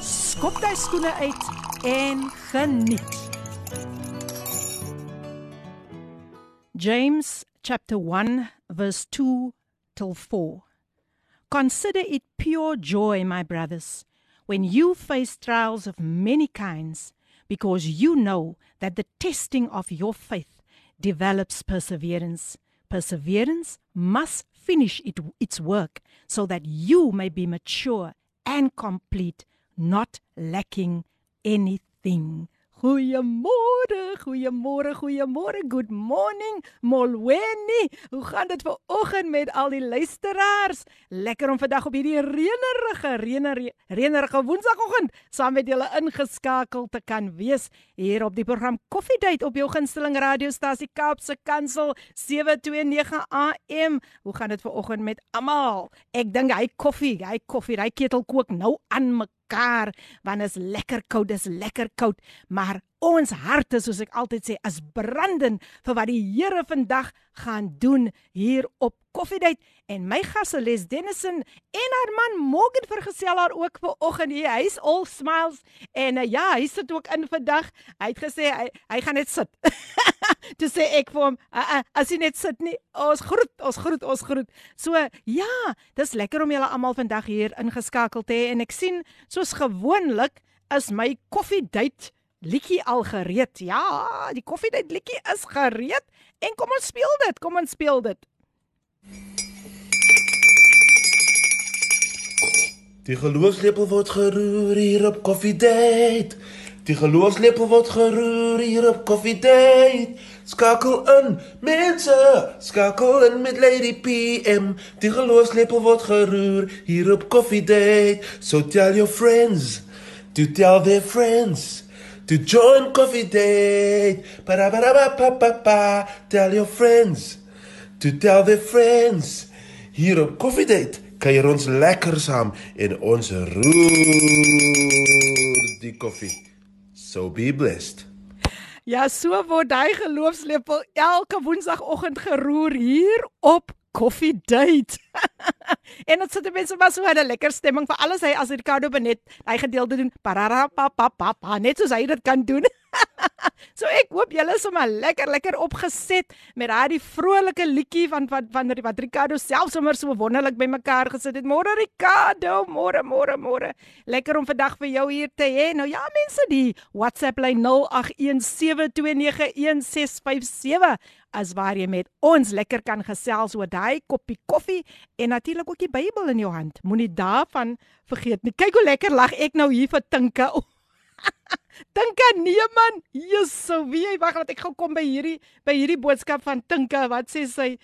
skop jy skoene uit en geniet. James chapter 1 verse 2 till 4. Consider it pure joy, my brothers, when you face trials of many kinds, because you know that the testing of your faith develops perseverance. Perseverance must finish it, its work so that you may be mature and complete, not lacking anything. Goeiemôre, goeiemôre, goeiemôre. Good morning, Molweni. Hoe gaan dit ver oggend met al die luisteraars? Lekker om vandag op hierdie reënerige, reënerige Woensdagoggend saam met julle ingeskakel te kan wees hier op die program Coffee Date op jou gunsteling radiostasie Kaapse Kansel 729 AM. Hoe gaan dit ver oggend met almal? Ek dink hy koffie, hy koffie, hy ketel kook nou aan mekaar mekaar want is lekker koud, dis lekker koud, maar ons harte soos ek altyd sê is brandend vir wat die Here vandag gaan doen hier op Koffiedייט en my gasse Les Dennison en haar man Morgan vergesel haar ook ver oggend hier. Hy's all smiles en uh, ja, hy sit ook in vandag. Hy het gesê hy, hy gaan net sit. Toe sê ek vir hom, uh, uh, as jy net sit nie, ons groet, ons groet, ons groet. So ja, dis lekker om julle almal vandag hier ingeskakel te hê en ek sien soos gewoonlik is my koffiedייט liedjie al gereed. Ja, die koffiedייט liedjie is gereed en kom ons speel dit. Kom ons speel dit. Die geloofslepel word geroer hier op Coffee Date. Die geloofslepel word geroer hier op Coffee Date. Skakel in, mense, skakel in met Lady PM. Die geloofslepel word geroer hier op Coffee Date. So tell your friends, to tell their friends. To join Coffee Date. Ba ba ba ba ba ba ba. Tell your friends. To tell their friends. Hier op Coffee Date kuier ons lekker saam en ons roer die koffie. So be blessed. Ja, so word hy geloofslepel elke woensdagoggend geroer hier op Coffee Date. en dit sit mense maar so 'n lekker stemming vir alles hy as Ricardo Benet hy gedeelte doen. Parara pa pa pa pa net soos hy dit kan doen. so ek hoop julle is sommer lekker lekker opgeset met daai vrolike liedjie van van van wat Ricardo self sommer so wonderlik bymekaar gesit het. Môre Ricardo, môre môre môre. Lekker om vandag vir jou hier te hê. Nou ja mense, die WhatsApp lyn 0817291657 as waar jy met ons lekker kan gesels oor daai koppie koffie en natuurlik ook die Bybel in jou hand. Moenie daarvan vergeet nie. Kyk hoe lekker lag ek nou hier vir Tinka. Tinka nee man, Jesus, so wie jy wag dat ek gou kom by hierdie by hierdie boodskap van Tinka. Wat sê sy?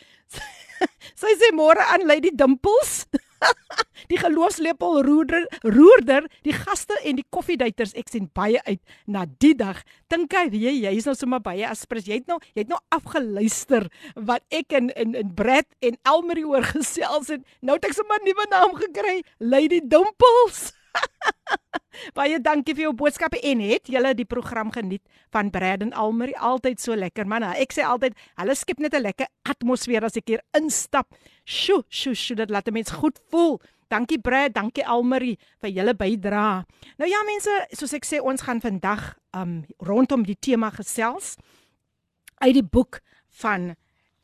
sy sê môre aan Lady Dimples. die geloofslepel roerder roerder die gaste en die koffieduiters ek sien baie uit na die dag dink jy jy jy's nou sommer baie aspres jy het nou jy het nou afgeluister wat ek in in in Brad en Elmarie oor gesels het nou het ek sommer 'n nuwe naam gekry Lady Dimples Baie dankie vir jou boodskappe en het julle die program geniet van Brad en Almarie altyd so lekker man. Ek sê altyd hulle skep net 'n lekker atmosfeer as ek hier instap. Sjoe, sjoe, sjoe, dit laat 'n mens goed voel. Dankie Brad, dankie Almarie vir julle bydrae. Nou ja mense, soos ek sê ons gaan vandag um rondom die tema gesels uit die boek van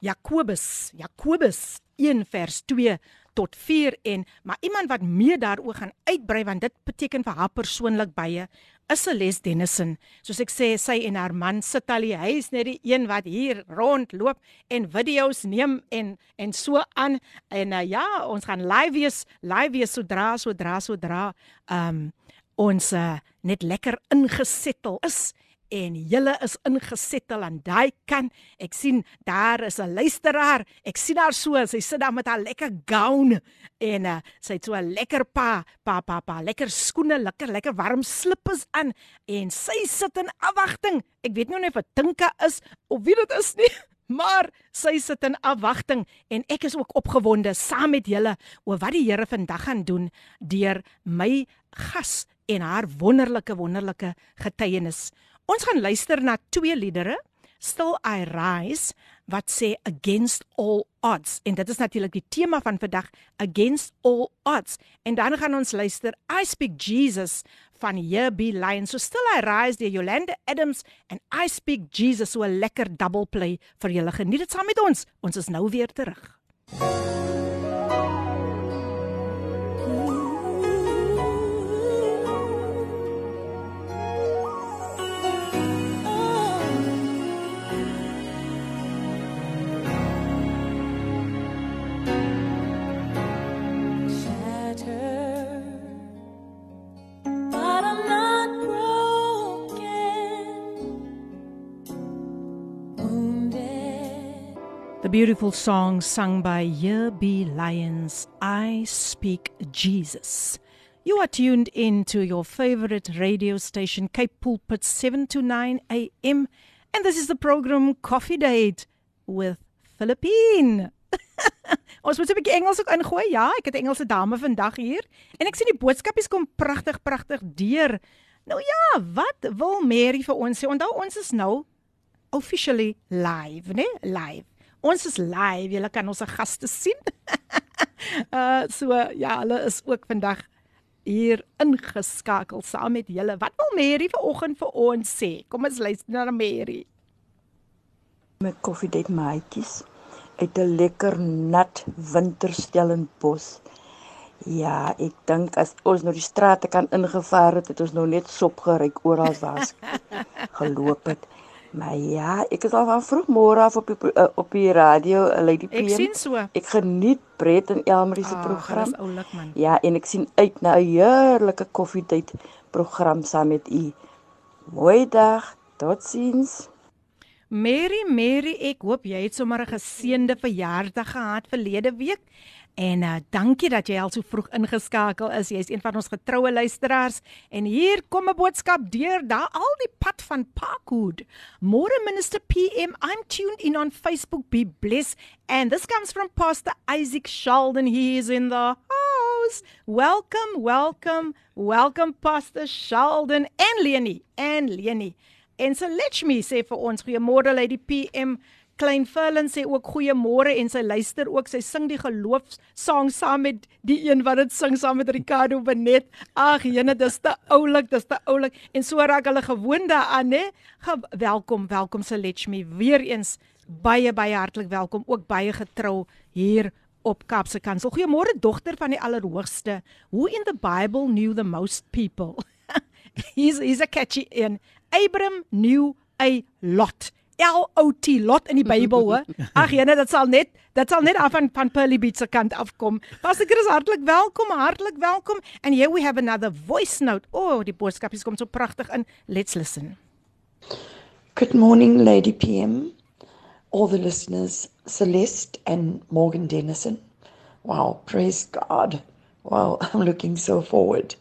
Jakobus. Jakobus 1 vers 2 tot 4 en maar iemand wat meer daaroor gaan uitbrei want dit beteken vir haar persoonlik baie is les Dennison. Soos ek sê, sy en haar man sit al die huis net die een wat hier rondloop en video's neem en en so aan en uh, ja, ons gaan live wees, live wees sodra sodra sodra ehm um, ons uh, net lekker ingesettel is en julle is ingesettel aan daai kant. Ek sien daar is 'n luisteraar. Ek sien haar so, sy sit daar met haar lekker gown en uh, sy het so 'n lekker pa, pa pa pa, lekker skoene, lekker lekker warm slippers aan en sy sit in afwagting. Ek weet nie of dit Tinka is of wie dit is nie. Maar sy sit in afwagting en ek is ook opgewonde saam met julle oor wat die Here vandag gaan doen deur my gas en haar wonderlike wonderlike getuienis. Ons gaan luister na twee liedere, Still I Rise wat sê against all odds. En dit is natuurlik die tema van vandag against all odds. En dan gaan ons luister I speak Jesus van Here Be Lion so Still I Rise deur Yolanda Adams en I speak Jesus so 'n lekker double play vir julle. Geniet dit saam met ons. Ons is nou weer terug beautiful song sung by Here Be Lions, I Speak Jesus. You are tuned in to your favorite radio station, Cape Pulpit 7 to 9 a.m. And this is the program Coffee Date with Philippine. Ons moet 'n bietjie Engels ook ingooi. Ja, ek het 'n Engelse dame vandag hier en ek sien die boodskapies kom pragtig pragtig deur. Nou ja, wat wil Mary vir ons sê? Onthou ons is nou officially live, né? Live. Ons is live. Julle kan ons gaste sien. uh so ja, hulle is ook vandag hier ingeskakel saam met julle. Wat wil Mary vanoggend vir ons sê? Kom ons luister na Mary. My koffiedייט maatjies uit 'n lekker nat winterstellenbos. Ja, ek dink as ons nou die strate kan ingevaar het, het ons nou net sop geryk oral waar ons geloop het. Maar ja, ek is al van vroeg môre af op die uh, op die radio, uh, Lady PM. Ek sien so. Ek geniet Brett en Elmarie se oh, program. Oulik. Ja, en ek sien uit na 'n heerlike koffietyd program saam met u. Mooi dag. Totsiens. Mary, Mary, ek hoop jy het sommer 'n geseënde verjaardag gehad verlede week. En uh, dankie dat jy al so vroeg ingeskakel is. Jy's een van ons getroue luisteraars en hier kom 'n boodskap deur daar al die pad van Parkwood. Môre minister PM, I'm tuned in on Facebook. Be blessed. And this comes from Pastor Isaac Sheldon. He is in the house. Welcome, welcome, welcome Pastor Sheldon en Leni en Leni. En so let me sê vir ons goeiemôre Lady PM. Klein Furlan sê ook goeiemôre en sy luister ook. Sy sing die geloofsang saam met die een wat dit sing saam met Ricardo Benet. Ag, jene, dis te oulik, dis te oulik. En so raak hulle gewoond daaraan, hè. Welkom, welkom Selechmi weer eens. Baie baie hartlik welkom ook baie getrou hier op Kaapse Kansel. Goeiemôre dogter van die Allerhoogste. Who in the Bible knew the most people? he's he's a catchy in. Abram knew a lot. L O T lot in die Bybel hoor. Ag jene, dit sal net dit sal net af van van Pearly Beach se kant afkom. Pastor Chris hartlik welkom, hartlik welkom. And here we have another voice note. Oh, die boodskapies kom so pragtig in. Let's listen. Good morning Lady PM. All the listeners, Celeste and Morgan Dennison. Wow, praise God. Wow, I'm looking so forward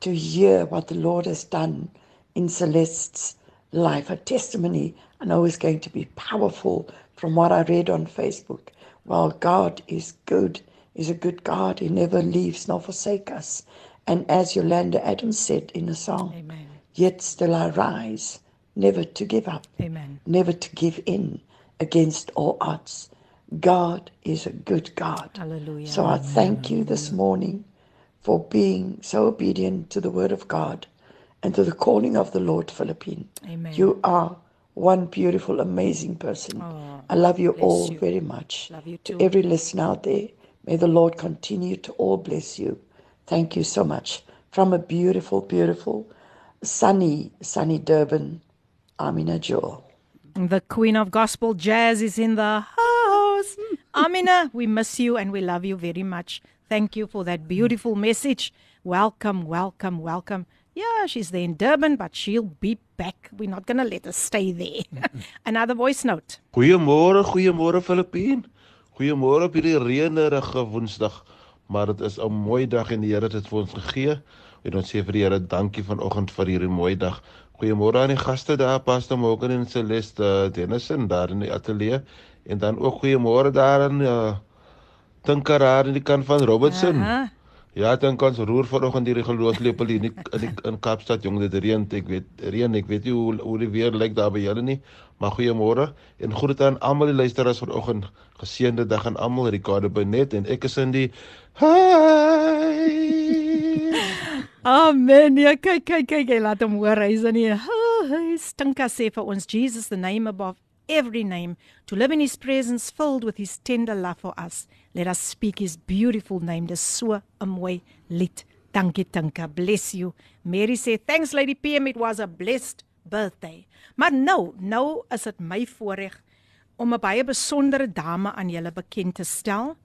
to hear what the Lord has done in Celeste's life, a testimony I know is going to be powerful from what I read on Facebook. Well, God is good, is a good God. He never leaves nor forsake us. And as Yolanda Adams said in a song, Amen. yet still I rise, never to give up, Amen. never to give in against all odds. God is a good God. Hallelujah. So I thank you this morning for being so obedient to the word of God and to the calling of the Lord, Philippine. Amen. You are one beautiful, amazing person. Oh, I love you all you. very much. Love you to every listener out there, may the Lord continue to all bless you. Thank you so much. From a beautiful, beautiful, sunny, sunny Durban, Amina Joel. The Queen of Gospel Jazz is in the house. Amina, we miss you and we love you very much. Thank you for that beautiful message. Welcome, welcome, welcome Yeah, she's there in Durban, but she'll be back. We're not going to let her stay there. Another voice note. Goeiemôre, goeiemôre Filippien. Goeiemôre op hierdie reënerige Woensdag. Maar dit is 'n mooi dag en die Here het dit vir ons gegee. En ons sê vir die Here dankie vanoggend vir hierdie mooi dag. Goeiemôre aan die gaste daar, Pastor Morgan en Celeste Dennison daar in die ateljee en dan ook goeiemôre daar aan uh, Tinkeraar in die kant van Robertson. Aha. Ja, dan kan ons roer vanoggend hierdie geloofslepel hier in die, in, Kaapstad, jong, dit reën, ek weet, reën, ek weet nie hoe hoe die weer lyk daar by julle nie, maar goeiemôre en groete aan almal die luisteraars vanoggend. Geseënde dag aan almal, Ricardo Benet en ek is in die Hi. Amen. Ja, kyk, kyk, kyk, hy laat hom hoor. Hy's in die hy stinka sê vir ons Jesus the name above every name to live in his presence filled with his tender love for us. Let us speak his beautiful name. Dis so 'n mooi lied. Dankie Tinka. Bless you. Mary sê thanks Lady PM it was a blessed birthday. Maar nou, nou is dit my voorreg om 'n baie besondere dame aan julle bekend te stel.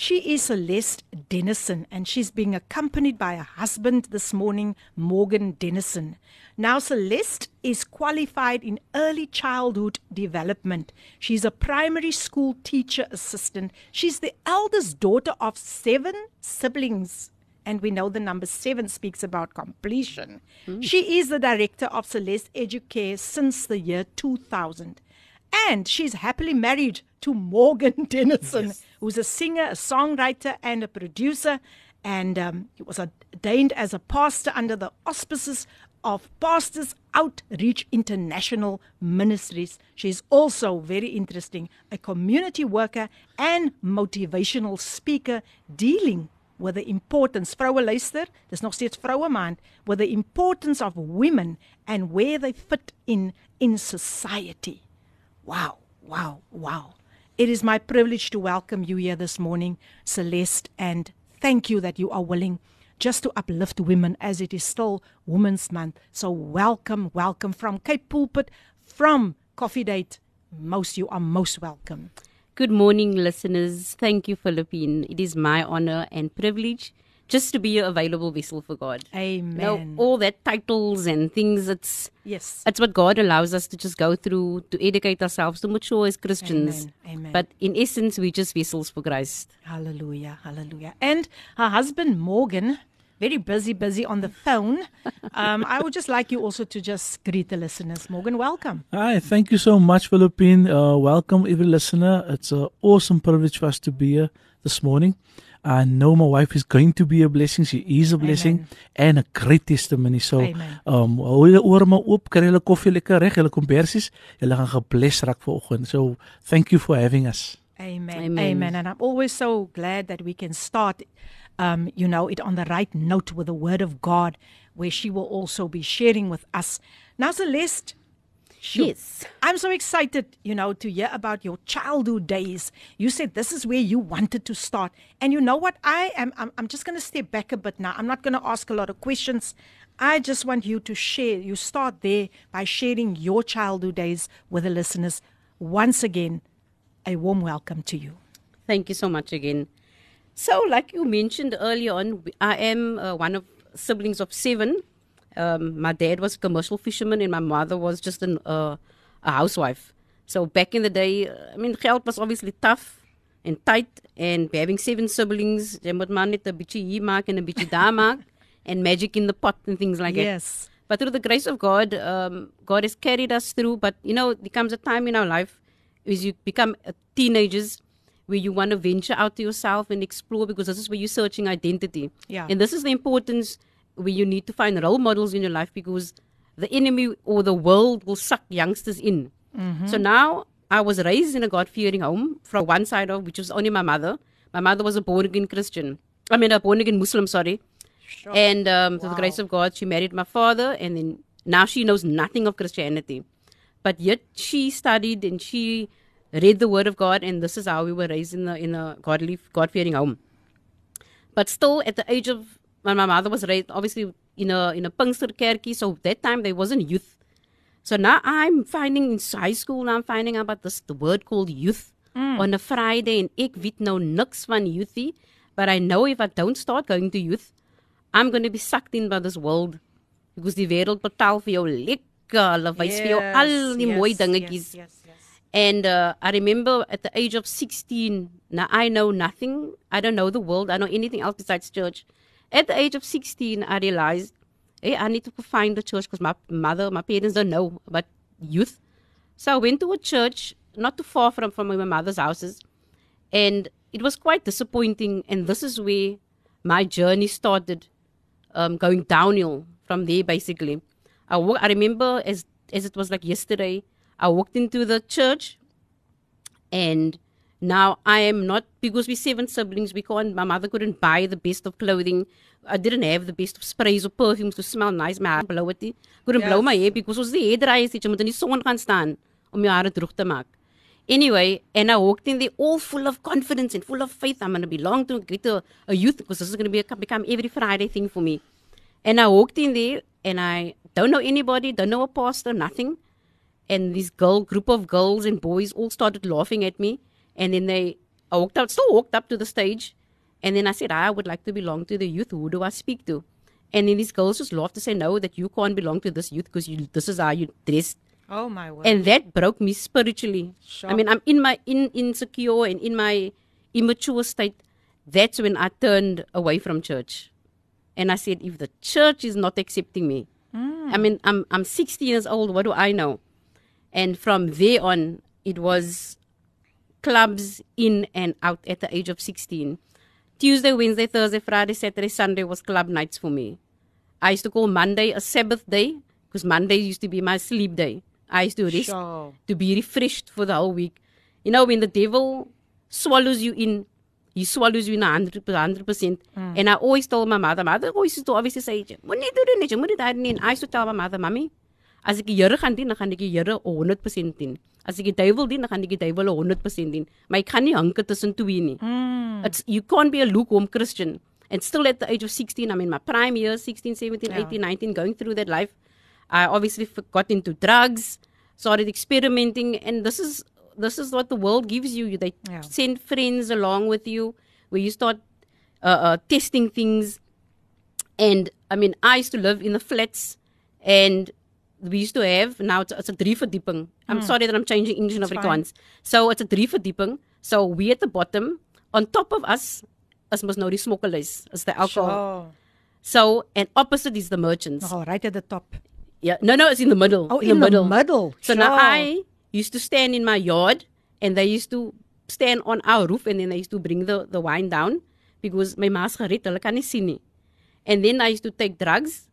She is Celeste Dennison and she's being accompanied by her husband this morning, Morgan Dennison. Now, Celeste is qualified in early childhood development. She's a primary school teacher assistant. She's the eldest daughter of seven siblings. And we know the number seven speaks about completion. Hmm. She is the director of Celeste Educare since the year 2000. And she's happily married to Morgan Dennison, who's a singer, a songwriter, and a producer. And um, he was ordained as a pastor under the auspices of Pastors Outreach International Ministries. She's also very interesting, a community worker and motivational speaker dealing with the importance vroue luister dis nog steeds vroue maand with the importance of women and where they fit in in society Wow, wow, wow. It is my privilege to welcome you here this morning, Celeste, and thank you that you are willing just to uplift women as it is still Women's Month. So, welcome, welcome from Cape Pulpit, from Coffee Date. Most, you are most welcome. Good morning, listeners. Thank you, Philippine. It is my honor and privilege just to be a available vessel for God. Amen. Now, all that titles and things, it's yes. it's what God allows us to just go through to educate ourselves, to mature as Christians. Amen. Amen. But in essence, we're just vessels for Christ. Hallelujah, hallelujah. And her husband Morgan, very busy, busy on the phone. Um, I would just like you also to just greet the listeners. Morgan, welcome. Hi, thank you so much, Philippine. Uh, welcome, every listener. It's an awesome privilege for us to be here this morning. I know my wife is going to be a blessing. She is a blessing and a great testimony. So, Amen. um, hou julle ore maar oop, kry julle koffie lekker reg, julle kombersies. Julle gaan gebless raak vanoggend. So, thank you for having us. Amen. Amen. Amen. And I'm always so glad that we can start, um, you know, it on the right note with the Word of God, where she will also be sharing with us. Now, Celeste. Sure. Yes. I'm so excited, you know, to hear about your childhood days. You said this is where you wanted to start. And you know what? I am I'm, I'm just going to step back a bit now. I'm not going to ask a lot of questions. I just want you to share. You start there by sharing your childhood days with the listeners. Once again, a warm welcome to you. Thank you so much again. So, like you mentioned earlier on, I am uh, one of siblings of seven. Um, my dad was a commercial fisherman, and my mother was just an, uh, a housewife. So back in the day, uh, I mean, geld was obviously tough and tight, and having seven siblings, jy moet maar net 'n bietjie hier maak en 'n bietjie daar maak, and magic in the pot and things like that. Yes. But through the grace of God, um, God has carried us through. But you know, there comes a time in our life as you become uh, teenagers where you want to venture out to yourself and explore because this is where you're searching identity. Yeah. And this is the importance where you need to find role models in your life because the enemy or the world will suck youngsters in. So now I was raised in a God fearing home from one side of which was only my mother. My mother was a born again Christian. I mean, a born again Muslim, sorry. Sure. And um, through the grace of God, she married my father, and then now she knows nothing of Christianity. But yet she studied and she read the Word of God, and this is how we were raised in a, in a godly, God fearing home. But still, at the age of when my mother was raised, obviously in a in a Pinkster kerkie, so that time there wasn't youth. So now I'm finding in high school, now I'm finding out about this the word called youth on a Friday, and ek weet nou niks van youthy, but I know if I don't start going to youth, I'm going to be sucked in by this world because die wêreld betaal vir jou lekker, hulle wys vir jou al die mooi dingetjies. Yes, yes, yes. And uh, I remember at the age of 16, now I know nothing. I don't know the world. I know anything else besides church. At the age of 16, I realized, hey, I need to find the church because my mother, my parents don't know about youth. So I went to a church not too far from, from my mother's houses. And it was quite disappointing. And this is where my journey started um, going downhill from there, basically. I, wa- I remember as, as it was like yesterday, I walked into the church and now I am not because we're seven siblings. We can't. My mother couldn't buy the best of clothing. I didn't have the best of sprays or perfumes to smell nice. My hair blow it. Couldn't blow my hair because ons die hairdryers het jy moet in die son gaan staan om jou hare droog te maak. Anyway, and I walked in there all full of confidence and full of faith. I'm going to belong to a, a youth because this is going to be a, become every Friday thing for me. And I walked in there and I don't know anybody, don't know a pastor, nothing and this girl group of girls and boys all started laughing at me and then they I walked out still walked up to the stage. And then I said I would like to belong to the youth. Who do I speak to? And then these girls just laughed to say no that you can't belong to this youth because you this is how you dress. Oh my word. and that broke me spiritually. I mean I'm in my in insecure and in my immature state. That's when I turned away from church. And I said if the church is not accepting me hmm. I mean I'm I'm 16 years old. What do I know? And from there on, it was clubs in and out at the age of 16. Tuesday, Wednesday, Thursday, Friday, Saturday, Sunday was club nights for me. I used to call Monday a Sabbath day because Monday used to be my sleep day. I used to rest Sure. to be refreshed for the whole week. You know, when the devil swallows you in, he swallows you in a hundred hundred percent. Mm. And I always told my mother, mother always used to obviously say, "Moenie doen dit nie, jy moet dit doen nie." And I used to tell my mother, "Mommy, as ek die Here gaan dien, dan gaan ek die Here 100% dien. As ek die duiwel dien, dan gaan ek die duiwel 100% dien. Maar ek gaan nie hanke tussen twee nie. It's you can't be a lukewarm Christian. And still at the age of 16, I'm in my prime years, 16, 17, 18, 19, going through that life. I obviously got into drugs, started experimenting, and this is this is what the world gives you. They Yeah. send friends along with you, where you start uh, uh, testing things. And I mean, I used to live in the flats, and we used to have now it's, it's a drie verdieping. I'm hmm. sorry that I'm changing English and Afrikaans. So it's a drie verdieping. So we at the bottom, on top of us, is mos know die smokkelers, is the alcohol. Oh. So and opposite is the merchants. oh, right at the top. Yeah, no, no, it's in the middle. Oh, in, in the the middle. middle. So now I used to stand in my yard, and they used to stand on our roof, and then they used to bring the, the wine down because my ma's gered, hulle kan nie sien nie. And then I used to take drugs,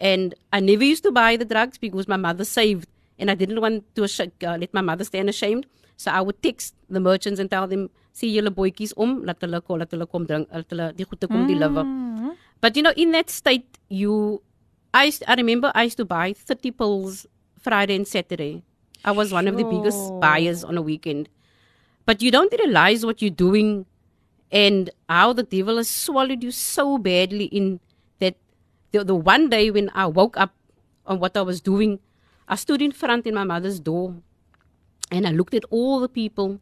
and I never used to buy the drugs because my mother saved, and I didn't want to uh, let my mother stand ashamed. So I would text the merchants and tell them, "See julle boetjies om, laat hulle kom, laat hulle kom drink, laat hulle die goede kom deliver." But you know, in that state, you, I, used, I remember I used to buy 30 pills Friday and Saturday. I was one of the biggest buyers on a weekend. But you don't realize what you're doing and how the devil has swallowed you so badly in the, the one day when I woke up on what I was doing, I stood in front in my mother's door and I looked at all the people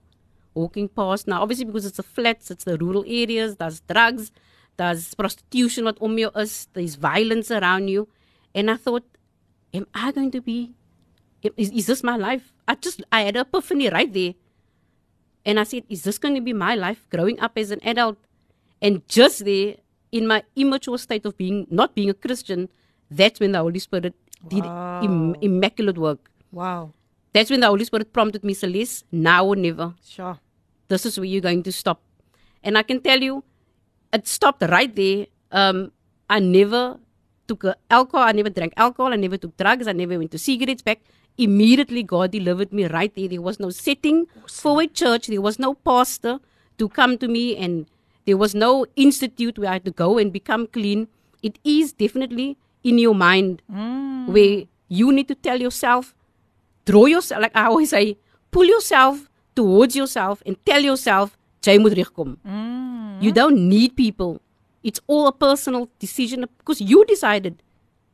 walking past. Now, obviously, because it's the flats, it's the rural areas, there's drugs, there's prostitution what om is, there's violence around you. And I thought, am I going to be, is, is this my life? I just, I had an epiphany right there. And I said, is this going to be my life growing up as an adult? And just there, in my immature state of being, not being a Christian, that's when the Holy Spirit did Im- immaculate work. Wow. That's when the Holy Spirit prompted me, Celeste, now or never. Sure. This is where you're going to stop. And I can tell you, it stopped right there. Um, I never took alcohol. I never drank alcohol. I never took drugs. I never went to cigarettes back. Immediately, God delivered me right there. There was no setting for a church. There was no pastor to come to me, and there was no institute where I had to go and become clean. It is definitely in your mind hmm. where you need to tell yourself, draw yourself, like I always say, pull yourself towards yourself and tell yourself, jy moet regkom. Hmm. You don't need people. It's all a personal decision because you decided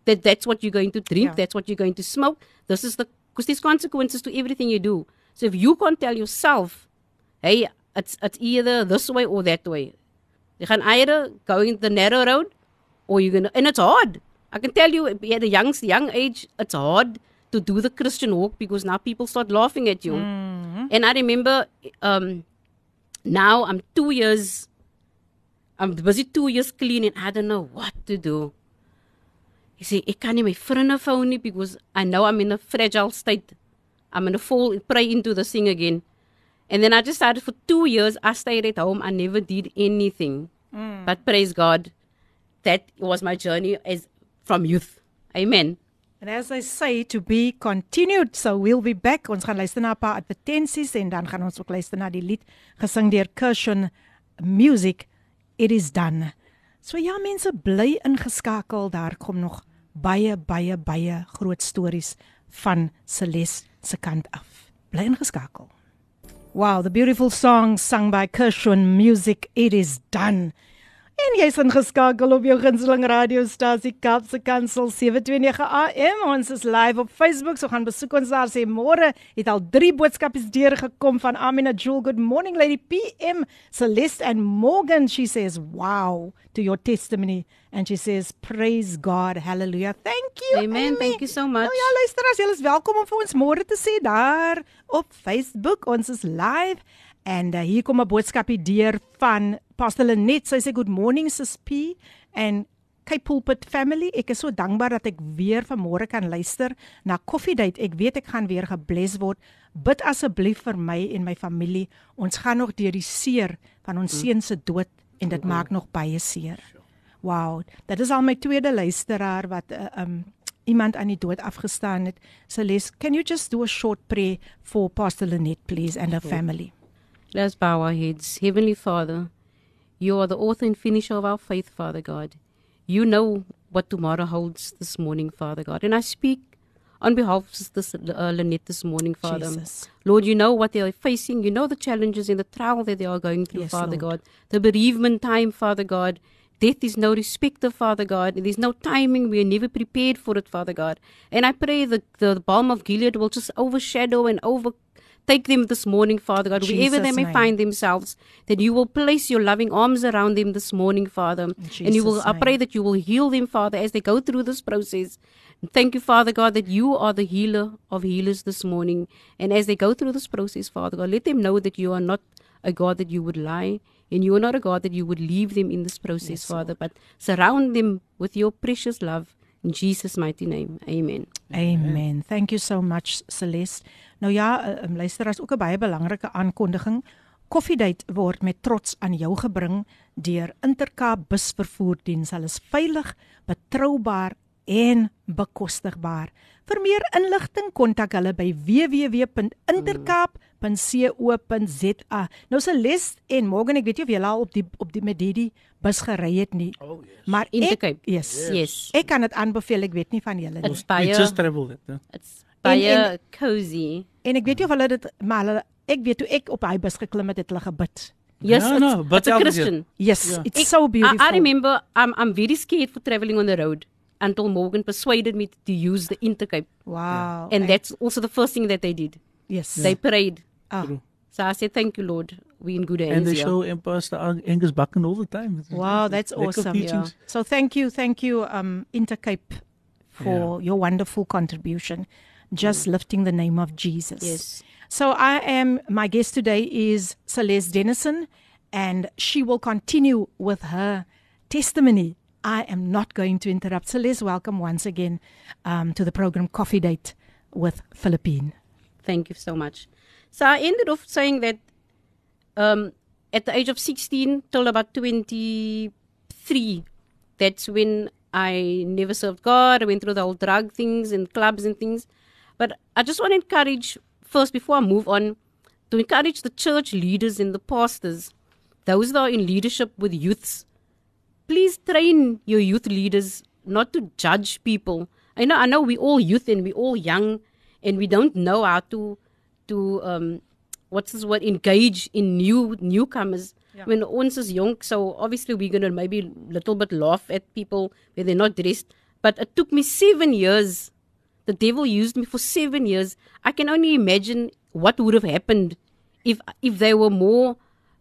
that that's what you're going to drink, Yeah. that's what you're going to smoke. This is the because there's consequences to everything you do. So if you can't tell yourself, hey, it's it's either this way or that way. You gaan either going the narrow road or you're gonna and it's hard. I can tell you, at a young, young age, it's hard to do the Christian walk because now people start laughing at you. And I remember um, now I'm two years, I'm busy two years clean and I don't know what to do. He said, I can't my friend phone because I know I'm in a fragile state. I'm going to fall, pray into the thing again. And then I decided for two years, I stayed at home. I never did anything. But praise God, that was my journey as from youth. Amen. And as I say, to be continued. So we'll be back. Ons gaan luister na 'n paar advertensies en dan gaan ons ook luister na die lied gesing deur Cushion Music. It is done. So ja, mense bly ingeskakel. Daar kom nog baie baie baie groot stories van Celeste se kant af. Bly ingeskakel. Wow, the beautiful song sung by Cushion Music. It is done. En jy's ingeskakel op jou gunsteling radiostasie Kapse Kansel 729 AM. Ons is live op Facebook, so gaan besoek ons daar. Sê môre het al drie boodskapies deurgekom van Amina Jewel. Good morning lady PM Celeste and Morgan. She says, "Wow to your testimony." And she says, "Praise God. Hallelujah. Thank you." Amen. Thank you so much. Nou ja, luisteraars, julle is welkom om vir ons môre te sê daar op Facebook. Ons is live. En uh, hier kom 'n boodskapie deur van Pastor Lenet. Sy sê good morning sis P en Cape Pulpit family. Ek is so dankbaar dat ek weer vanmôre kan luister na Coffee Date. Ek weet ek gaan weer gebless word. Bid asseblief vir my en my familie. Ons gaan nog deur die seer van ons seun se dood en dit maak nog baie seer. Wow, dit is al my tweede luisteraar wat uh, um iemand aan die dood afgestaan het. Celeste, can you just do a short prayer for Pastor Lenet please and her family? Let's bow our heads. Heavenly Father, you are the author and finisher of our faith, Father God. You know what tomorrow holds this morning, Father God. And I speak on behalf of this, uh, Lynette this morning, Father. Jesus. Lord, you know what they are facing. You know the challenges and the trial that they are going through, Yes, Father Lord. God. The bereavement time, Father God. Death is no respecter, Father God. There's no timing. We are never prepared for it, Father God. And I pray that the balm of Gilead will just overshadow and overtake them this morning, Father God, wherever they may name. find themselves. That you will place your loving arms around them this morning, Father. and you will, Jesus' I pray that you will heal them, Father, as they go through this process. Thank you, Father God, that you are the healer of healers this morning. And as they go through this process, Father God, let them know that you are not a God that you would lie, and you are not a God that you would leave them in this process, Father, but surround them with your precious love. In Jesus' mighty name, amen. Amen. Thank you so much Celeste. Nou ja, uh, um, luister as ook 'n baie belangrike aankondiging. Coffee Date word met trots aan jou gebring deur Intercape busvervoerdiens. Hulle is veilig, betroubaar en bekostigbaar. Vir meer inligting kontak hulle by www.intercape.co.za. Nou Celeste en Morgan, ek weet nie of julle al op die op die met die bus gery het nie. Oh, yes. Maar ek, Intercape. yes. Yes. Ek kan dit aanbeveel, ek weet nie van julle nie. It's We baie, just traveled it. Yeah. it's baie en- cozy. En ek weet nie of hulle dit maar hulle ek weet toe ek op hy bus geklim het, het hulle gebid. Yes, No, it's, no, but it's a. Christian. Yes, Ja. it's Ik- so I, beautiful. I remember I'm, I'm very scared for traveling on the road until Morgan persuaded me to use the Intercape. Wow. And that's also the first thing that they did. yes. They prayed. Ah, So I said, Thank you, Lord. We in good hands. And they here." show Pastor Ang- Angus Buchan all the time. Wow, that's lekker awesome. teachings. So thank you, thank you um Intercape for your wonderful contribution. Just lifting the name of Jesus. Yes. So I am my guest today is Celeste Dennison and she will continue with her testimony. I am not going to interrupt. Celeste, welcome once again um, to the program Coffee Date with Philippine. Thank you so much. So I ended off saying that um, at the age of 16 till about 23, that's when I never served God. I went through the whole drug things and clubs and things. But I just want to encourage, first, before I move on, to encourage the church leaders and the pastors, those that are in leadership with youths, please train your youth leaders not to judge people. I know, I know, we all youth and we all young, and we don't know how to, to um, what's this word, engage in new newcomers. When ons is young, so obviously we're gonna maybe a little bit laugh at people when they're not dressed. But it took me seven years. The devil used me for seven years. I can only imagine what would have happened if if they were more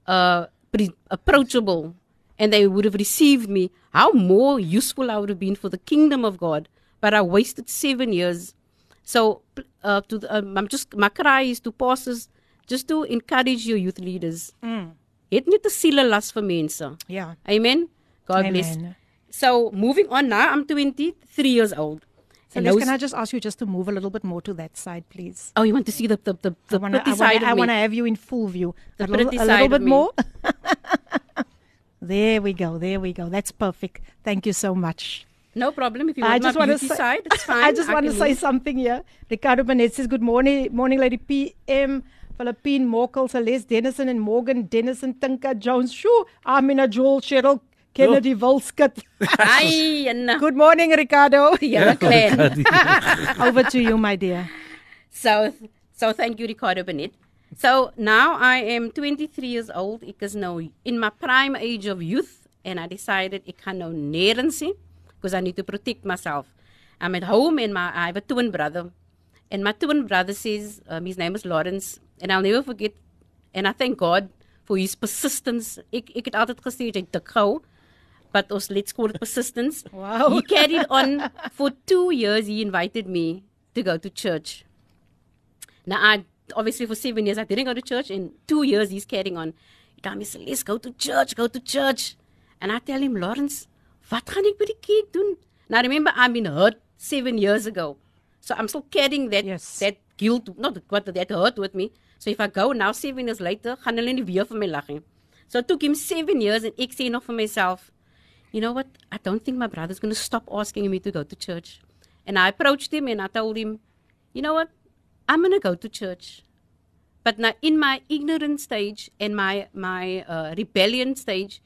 uh, pre- approachable and they would have received me, how more useful I would have been for the kingdom of God. But I wasted seven years. So, uh, to the, um, I'm just my cry is to pastors just to encourage your youth leaders. Het net 'n siele las vir mense. Yeah. Amen. God bless. Amen. So, moving on now, I'm 23 years old. So those- can I just ask you just to move a little bit more to that side, please? oh, you want to see the the the, the I wanna, pretty I wanna, side I of me? wanna have you in full view. The a little, a little bit me. more. there we go. There we go. That's perfect. Thank you so much. No problem. If you I want just my want to beauty say, side, it's fine. I just want to can say move. something here. Ricardo Burnett says, Good morning, morning, Lady PM, Philippine, Morkel, Celeste Dennison, and Morgan Dennison, Tinka Jones. Shoo, Amina Joel, Cheryl, Kennedy Volskut. Ai, en Good morning, Ricardo. die hele. Over to you, my dear. So, so thank you, Ricardo Bennett. So now I am 23 years old. Ek is nou in my prime age of youth, and I decided ek gaan nou nêrens because I need to protect myself. I'm at home, and my I have a twin brother, and my twin brother says um, his name is Lawrence, and I'll never forget. And I thank God for his persistence. Ek ek het altyd gesê jy dik gou, but ons let's call it persistence. Wow. He carried on for two years. He invited me to go to church. Now, I obviously for seven years I didn't go to church. In two years, he's carrying on. Told me, let's go to church, go to church. And I tell him, Lawrence, wat gaan ek by die kerk doen? Now, remember, I've been hurt seven years ago. So I'm still carrying that, Yes. that guilt, not what that hurt with me. So if I go now, seven years later, gaan hulle nie weer vir my lag nie. So it took him seven years and ek sê nog vir myself, you know what? I don't think my brother's going to stop asking me to go to church. And I approached him and I told him, you know what? I'm going to go to church. But now, in my ignorant stage and my my uh, rebellion stage,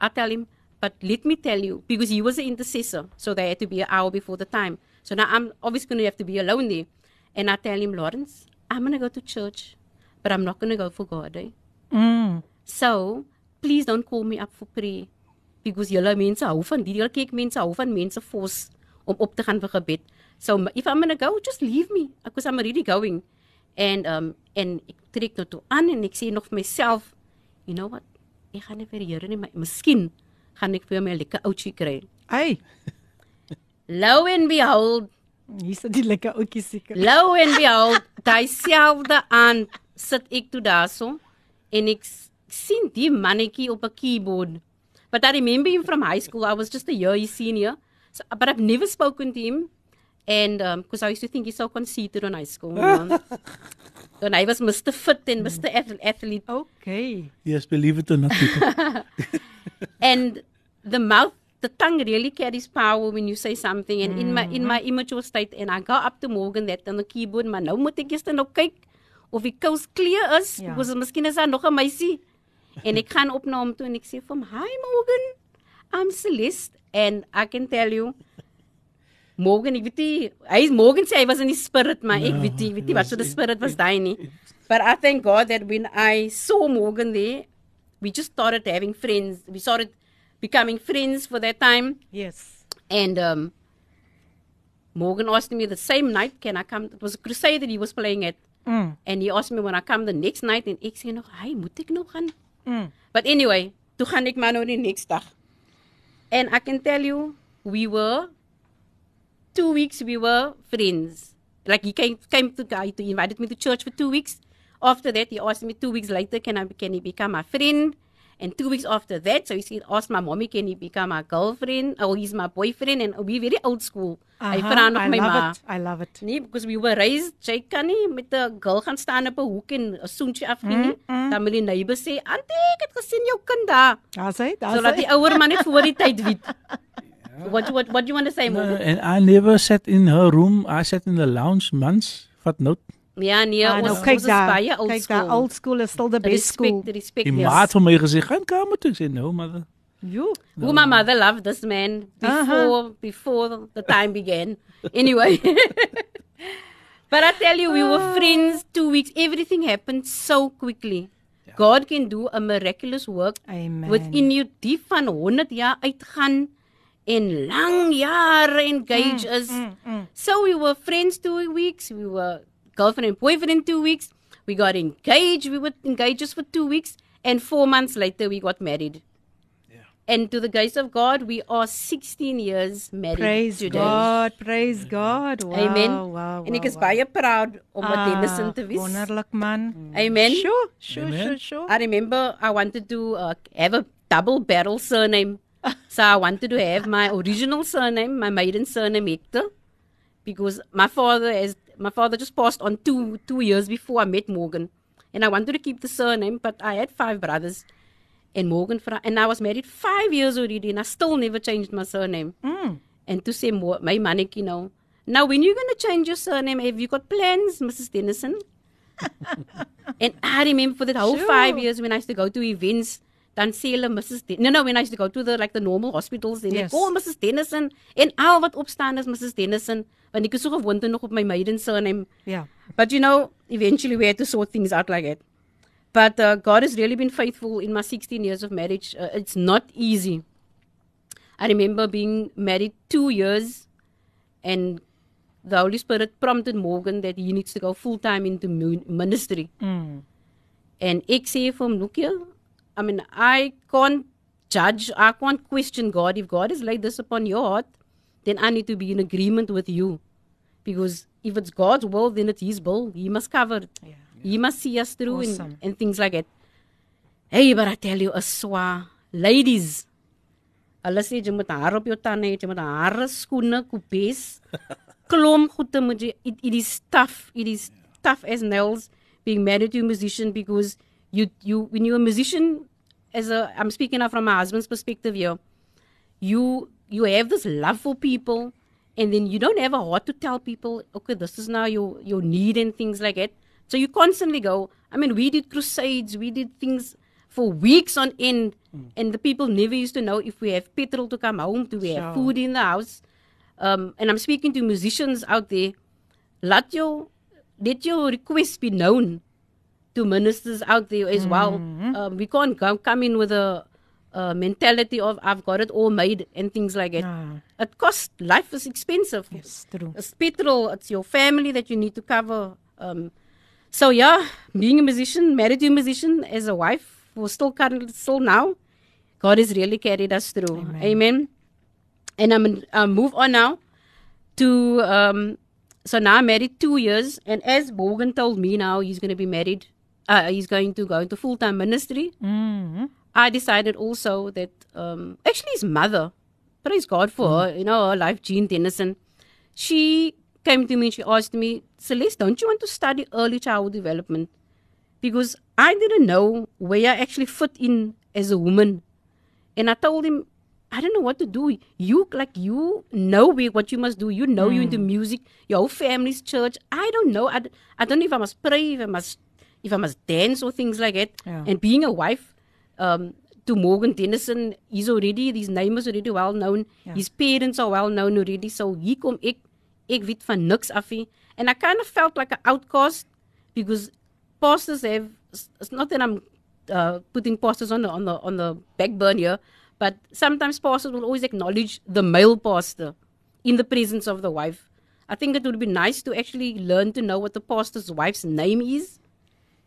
I tell him, but let me tell you, because he was an intercessor, so they had to be an hour before the time. So now I'm obviously going to have to be alone there. And I tell him, Lawrence, I'm going to go to church, but I'm not going to go for God. Eh? Mm. So, please don't call me up for prayer. Because julle mense hou van die julle kyk mense hou van mense force om op te gaan vir gebed. So if I'm going to go, just leave me because I'm already going. And um en ek trek nou toe aan en ek sê nog vir myself, you know what? Ek gaan nie vir Here nie, maar miskien gaan ek vir my 'n lekker oudjie kry. Hey, Lo and behold, hier sit die lekker ouetjie seker. Lo and behold, daai selfde aand sit ek toe daarso en ek sien die mannetjie op 'n keyboard. But I remember him from high school. I was just a year his senior. So, but I've never spoken to him. And um, because I used to think he's so conceited on high school. You know? and I was Mr. Fit and Mr. Ath- Athlete. Okay. Yes, believe it or not, people. and the mouth the tongue really carries power when you say something and in my in mm-hmm. my immature state and I go up to Morgan that on the keyboard maar nou moet ek eers nou kyk of die kous clear is Ja. because miskien is daar nog 'n meisie en ek gaan op na hom toe en ek sê vir hom hi Morgan I'm Celeste and I can tell you Morgan ek weet nie hy Morgan sê hy was in die spirit maar ek weet nie weet nie wat so die spirit was daai nie but I thank God that when I saw Morgan there we just started having friends we started becoming friends for that time Yes. and um, Morgan asked me the same night, can I come? It was a crusade that he was playing at. Mm. And he asked me when I come the next night. En ek sê nog, hey, moet ek nog gaan? Mm. But anyway, toe gaan ek maar nou die next dag. And I can tell you, we were, two weeks we were friends. Like he came, came to, he invited me to church for two weeks. After that, he asked me two weeks later, can I can he become my friend? And two weeks after that, so he said, asked my mommy, can he become my girlfriend? Oh, he's my boyfriend. And we very old school. Vra nog I my love ma. it. I love it. Nee, because we were raised, jy kan nie met 'n girl gaan staan op 'n hoek en 'n soentjie afgee nie. Dan moet die neighbor sê, "Auntie, ek het gesien jou kind daar." Daar's hy, daar's Sodat hy. die ouer man net voor die tyd weet. What what what do you want to say, No, Morgan? and I never sat in her room. I sat in the lounge months. Vat note. Ja, nee, Ah, ons nou ons kyk is daar. baie old Kyk daar, school. old school is still the best school. Respect, respect. Die yes. maat van my gesê, "Gaan kamer toe." Ek sê, "No, mother." Jo. Who my mother loved this man before before the time began. Anyway. but I tell you, we were friends two weeks. Everything happened so quickly. God can do a miraculous work Amen. within you. Die van 100 jaar uitgaan en lang jare engage is. So we were friends two weeks. We were girlfriend and boyfriend two weeks. We got engaged. We were engaged just for two weeks. And four months later, we got married. And to the grace of God, we are 16 years married Praise today. God, praise God. Wow, Amen. Wow, en ek wow, is wow. baie proud om wat Ah, Dennison te wees. Wonderlik man. Amen. Sure, sure, Amen. sure, sure. I remember I wanted to uh, have a double barrel surname. So I wanted to have my original surname, my maiden surname Hector, because my father has my father just passed on two two years before I met Morgan, and I wanted to keep the surname, but I had five brothers, and Morgan fra- and I was married five years already, and I still never changed my surname. Hmm. And to say more, my manic, you know. Now, when you're gonna change your surname, have you got plans, Mrs. Dennison? And I remember for that whole Sure. five years when I used to go to events, dan sê hulle Mrs. Den- no, no, when I used to go to the like the normal hospitals, then Yes. like, oh, Mrs. Dennison. En al wat opstaan is Mrs. Dennison. Want ek is so gewoond nog op my maiden surname. Yeah. But you know, eventually we had to sort things out like that. But uh, God has really been faithful in my 16 years of marriage. Uh, it's not easy. I remember being married two years, and the Holy Spirit prompted Morgan that he needs to go full time into ministry. And ek sê vir hom, look here, I mean, I can't judge, I can't question God. If God has laid this upon your heart, then I need to be in agreement with you. Because if it's God's will, then it's His will. He must cover it. Yeah. He must see us through Awesome. and, and things like that. Hey, but I tell you, aswa, ladies, hulle sê jy moet haar op jou tande hê, jy moet hare, skoene, kopes, klom goede moet jy it, it is tough. It is tough as nails being married to a musician because you you when you're a musician as a I'm speaking now from my husband's perspective here, you you have this love for people and then you don't have a heart to tell people, okay, this is now your your need and things like that. So you constantly go. I mean, we did crusades, we did things for weeks on end, and the people never used to know if we have petrol to come home, do we have food in the house. Um, and I'm speaking to musicians out there. Let your let your requests be known to ministers out there as well. Um, we can't go, come in with a, a mentality of I've got it all made and things like that. No. It costs. Life is expensive. Yes, true. It's petrol. It's your family that you need to cover. Um, so yeah, being a musician, married to a musician, as a wife, who still currently still now, God has really carried us through. Amen. Amen. And I'm gonna uh, move on now to um, so now I'm married two years, and as Morgan told me now he's going to be married. Uh, he's going to go into full time ministry. Mm-hmm. I decided also that um, actually his mother, praise God for her, you know, her life, Jean Dennison, she came to me and she asked me, Celeste, don't you want to study early child development? Because I didn't know where I actually fit in as a woman. And I told him, I don't know what to do. You like you know what you must do. You know you're into music. Your whole family's church. I don't know. I, I don't know if I must pray, if I must if I must dance or things like that. Yeah. And being a wife um, to Morgan Dennison, he's already his name is already well known. Yeah. His parents are well known already. So hier kom ek ek weet van niks af nie. And I kind of felt like an outcast because pastors have it's not that I'm uh, putting pastors on the on the on the back burner here, but sometimes pastors will always acknowledge the male pastor in the presence of the wife. I think it would be nice to actually learn to know what the pastor's wife's name is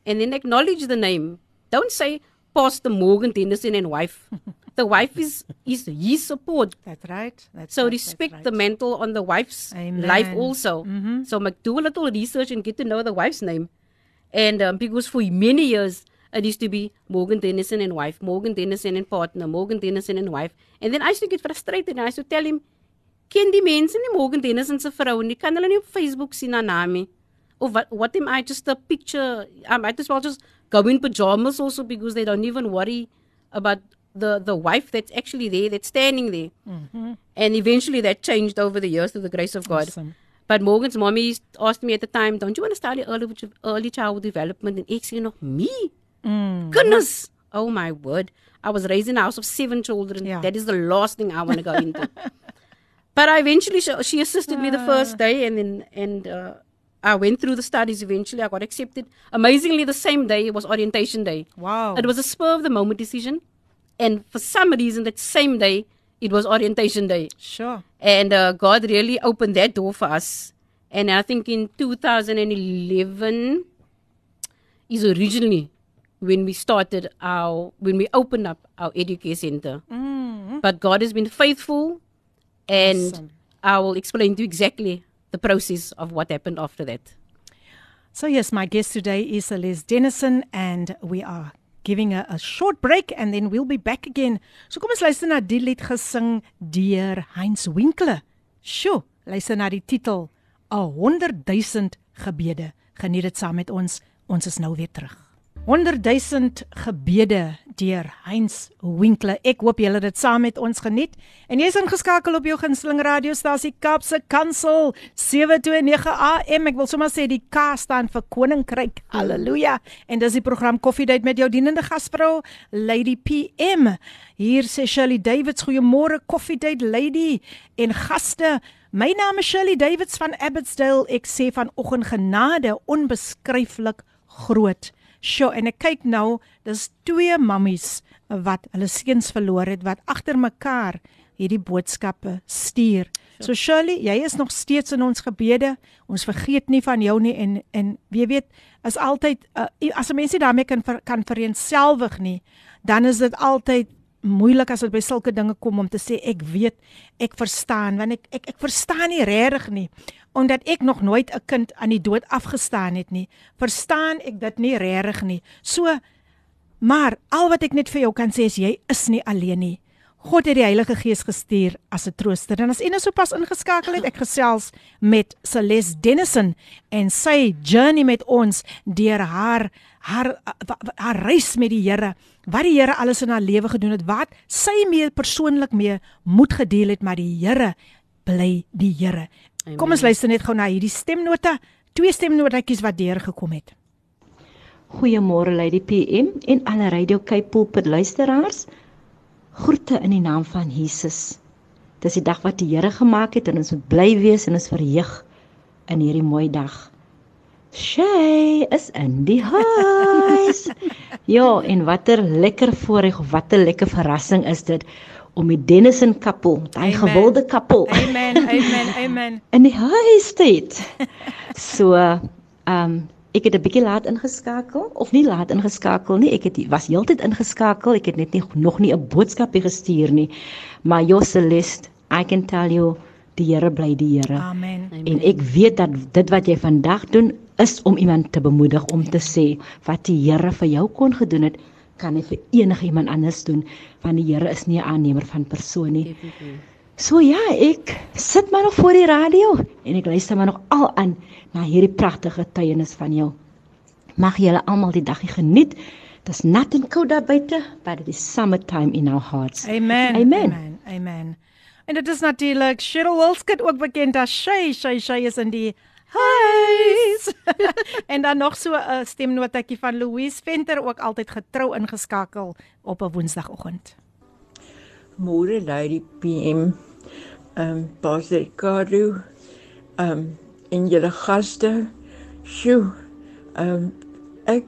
and then acknowledge the name. Don't say Pastor Morgan Dennison and wife. the wife is is his support. That's right. That's So right, respect right. the mantle on the wife's Amen. life also. Mhm. So make do a little research and get to know the wife's name. And um, because for many years it used to be Morgan Dennison and wife, Morgan Dennison and partner, Morgan Dennison and wife. And then I used to get frustrated and I used to tell him, ken die mense nie Morgan Dennison se vrou nie, kan hulle nie op Facebook sien haar naam nie. Of what, what am I just a picture? I might as well just go in pajamas also because they don't even worry about the, the wife that's actually there, that's standing there. And eventually that changed over the years through the grace of God. Awesome. But Morgan's mommy asked me at the time, don't you want to study early, early childhood development? And ek sê nog, me? Mm. Goodness. Oh my word. I was raised in a house of seven children. Yeah. That is the last thing I want to go into. but I eventually, she, she assisted me the Ah. first day and then, and, uh, I went through the studies eventually. I got accepted. Amazingly, the same day it was orientation day. Wow. It was a spur of the moment decision. And for some reason, that same day, it was orientation day. Sure. And uh, God really opened that door for us. And I think in 2011 is originally when we started our when we opened up our educare center. Mm. But God has been faithful, and Awesome. I will explain to you exactly the process of what happened after that. So, yes, my guest today is Celeste Dennison, and we are giving a, a short break and then we'll be back again. So, kom ons luister na die lied gesing deur Heinz Winkler. Sjoe, luister na die titel: 'n 100 000 gebede. Geniet dit saam met ons. Ons is nou weer terug. 100 000 gebede deur Heinz Winkler. Ek hoop julle het dit saam met ons geniet. En jy's ingeskakel op jou gunsteling radiostasie Kapse Kansel 729 AM. Ek wil sommer sê die K staan vir Koninkryk. Halleluja. En dis die program Koffiedייט met jou dienende gasvrou Lady PM. Hier sê Shirley Davids, goeiemôre Koffiedייט Lady en gaste. My naam is Shirley Davids van Abbotsdale. Ek sê vanoggend genade onbeskryflik groot. Sjoe, en ek kyk nou, dis twee mammies wat hulle seuns verloor het wat agter mekaar hierdie boodskappe stuur. So Shirley, jy is nog steeds in ons gebede. Ons vergeet nie van jou nie en en jy weet, is altyd uh, as 'n mens nie daarmee kan ver, kan vereenselwig nie, dan is dit altyd moeilik as dit by sulke dinge kom om te sê ek weet, ek verstaan, want ek ek ek verstaan nie regtig nie omdat ek nog nooit 'n kind aan die dood afgestaan het nie. Verstaan ek dit nie regtig nie. So maar al wat ek net vir jou kan sê is jy is nie alleen nie. God het die Heilige Gees gestuur as 'n trooster. En as u nou sopas ingeskakel het, ek gesels met Celeste Dennison en sy journey met ons deur haar haar haar reis met die Here. Wat die Here alles in haar lewe gedoen het, wat sy mee persoonlik mee moet gedeel het, maar die Here bly die Here. Kom ons luister net gou na hierdie stemnote, twee stemnotetjies wat deurgekom het. Goeiemôre Lady PM en alle Radio Cape Pulpit luisteraars. Groete in die naam van Jesus. Dis die dag wat die Here gemaak het en ons moet bly wees en ons verheug in hierdie mooi dag. Shay is in die huis. ja, en watter lekker voorreg of watter lekker verrassing is dit om die Dennison kappel, daai gewilde kappel Amen, amen, amen. in die huis te het. So, ehm um, ek het 'n bietjie laat ingeskakel of nie laat ingeskakel nie. Ek het was heeltyd ingeskakel. Ek het net nie nog nie 'n boodskapie gestuur nie. Maar Joselist, I can tell you die Here bly die Here. Amen. En ek weet dat dit wat jy vandag doen is om iemand te bemoedig om te sê wat die Here vir jou kon gedoen het, kan hy vir enigiemand anders doen want die Here is nie 'n aannemer van persoon nie. So ja, ek sit maar nog voor die radio en ek luister maar nog al aan na hierdie pragtige getuienis van jou. Mag julle almal die dagie geniet. Dis nat en koud daar buite, but it is summertime in our hearts. Amen. Amen. Amen. Amen. En dit is natuurlik Cheryl Wilskut ook bekend as Shay. Shay Shay is in die huis. en dan nog so 'n stemnotetjie van Louise Venter ook altyd getrou ingeskakel op 'n Woensdagoggend. Môre Lady PM, ehm um, Pastor Ricardo, ehm um, en julle gaste. Sjoe. Ehm um, ek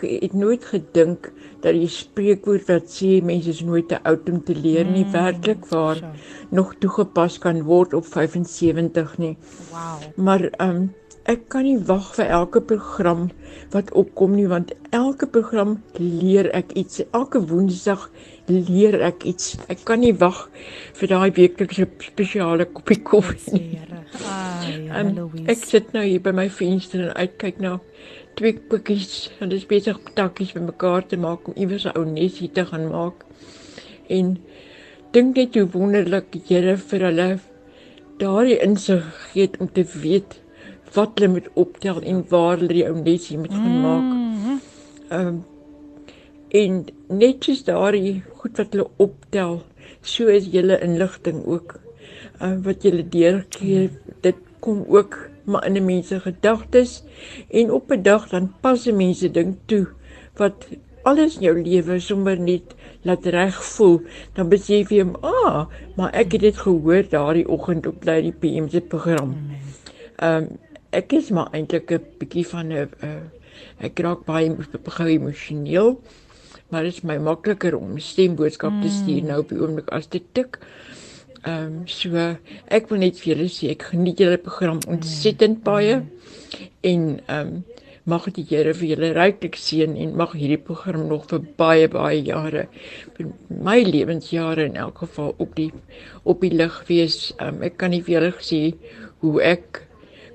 het nooit gedink dat die spreekwoord wat sê mense is nooit te oud om te leer nie Mm, werklik waar so. nog toegepas kan word op 75 nie. Wow. Maar ehm um, ek kan nie wag vir elke program wat opkom nie want elke program leer ek iets. Elke Woensdag leer ek iets. Ek kan nie wag vir daai weeklikse spesiale koppie koffie nie. Ai, Louise. ek sit nou hier by my venster en uitkyk na twee pikkies en dis besig om takkies bymekaar te maak om iewers 'n ou nesie te gaan maak. En dink net hoe wonderlik die Here vir hulle daardie insig gegee het om te weet wat hulle moet optel en waar hulle die ou nesie moet gaan maak. Mhm. Ehm um, en net soos daardie goed wat hulle optel, so is julle inligting ook uh, wat julle deurgee. Dit kom ook maar in 'n mens se gedagtes en op 'n dag dan pas 'n mens se ding toe wat alles in jou lewe sommer net laat reg voel. Dan besef jy, "Ah, maar ek het dit gehoor daardie oggend op Lady PM se program." Ehm um, ek is maar eintlik 'n bietjie van 'n uh, ek raak baie gou emosioneel. Maar dit is my makliker om 'n stemboodskap te stuur nou op die oomblik as te tik. Ehm um, so ek wil net vir julle sê ek geniet julle program ontsettend baie en ehm um, mag die Here vir julle ryklik seën en mag hierdie program nog vir baie baie jare my lewensjare in elk geval op die op die lig wees. Um, ek kan nie vir julle sê hoe ek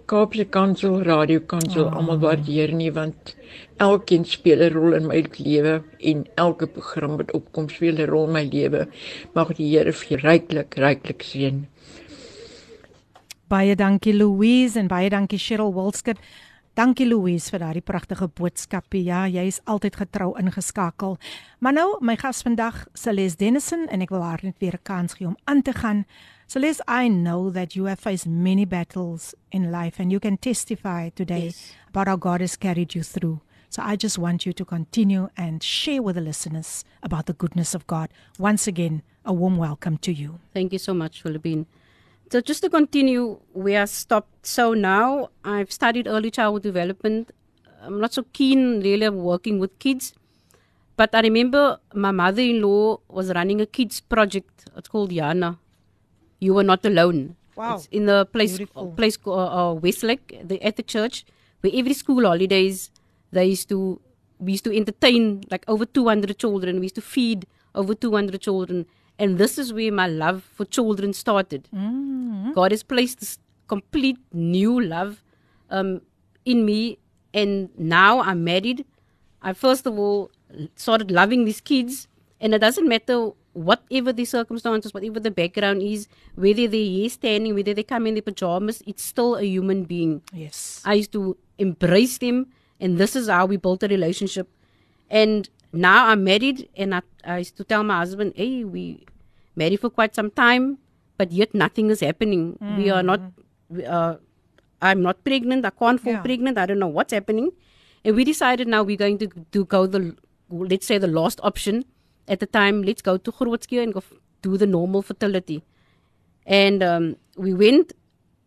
Kaapse Kansel, Radio Kansel oh. almal waardeer nie want elkeen speel 'n rol in my lewe en elke program wat opkom speel 'n rol in my lewe. Mag die Here vir ryklik ryklik seën. Baie dankie Louise en baie dankie Cheryl Wilskut. Dankie Louise vir daardie pragtige boodskapie. Ja, jy is altyd getrou ingeskakel. Maar nou, my gas vandag, Celeste Dennison en ek wil haar net weer 'n kans gee om aan te gaan. Celeste, I know that you have faced many battles in life and you can testify today yes. about how God has carried you through. So I just want you to continue and share with the listeners about the goodness of God. Once again, a warm welcome to you. Thank you so much, Philippine. So just to continue we are stopped. So now I've studied early childhood development. I'm not so keen really working with kids. But I remember my mother-in-law was running a kids project. It's called Yana. You were not alone. Wow. It's in the place Beautiful. place uh, uh, Westlake, the, at the church, where every school holidays they used to we used to entertain like over 200 children. We used to feed over 200 children and this is where my love for children started. Mm-hmm. God has placed this complete new love um, in me. And now I'm married. I first of all started loving these kids. And it doesn't matter whatever the circumstances, whatever the background is, whether they're here standing, whether they come in their pajamas, it's still a human being. Yes. I used to embrace them. And this is how we built a relationship. And now I'm married, and I, I used to tell my husband, "Hey, we married for quite some time, but yet nothing is happening. Mm. We are not. We are, I'm not pregnant. I can't fall yeah. pregnant. I don't know what's happening." And we decided now we're going to to go the let's say the last option at the time. Let's go to Groote Schuur and go do the normal fertility. And um, we went,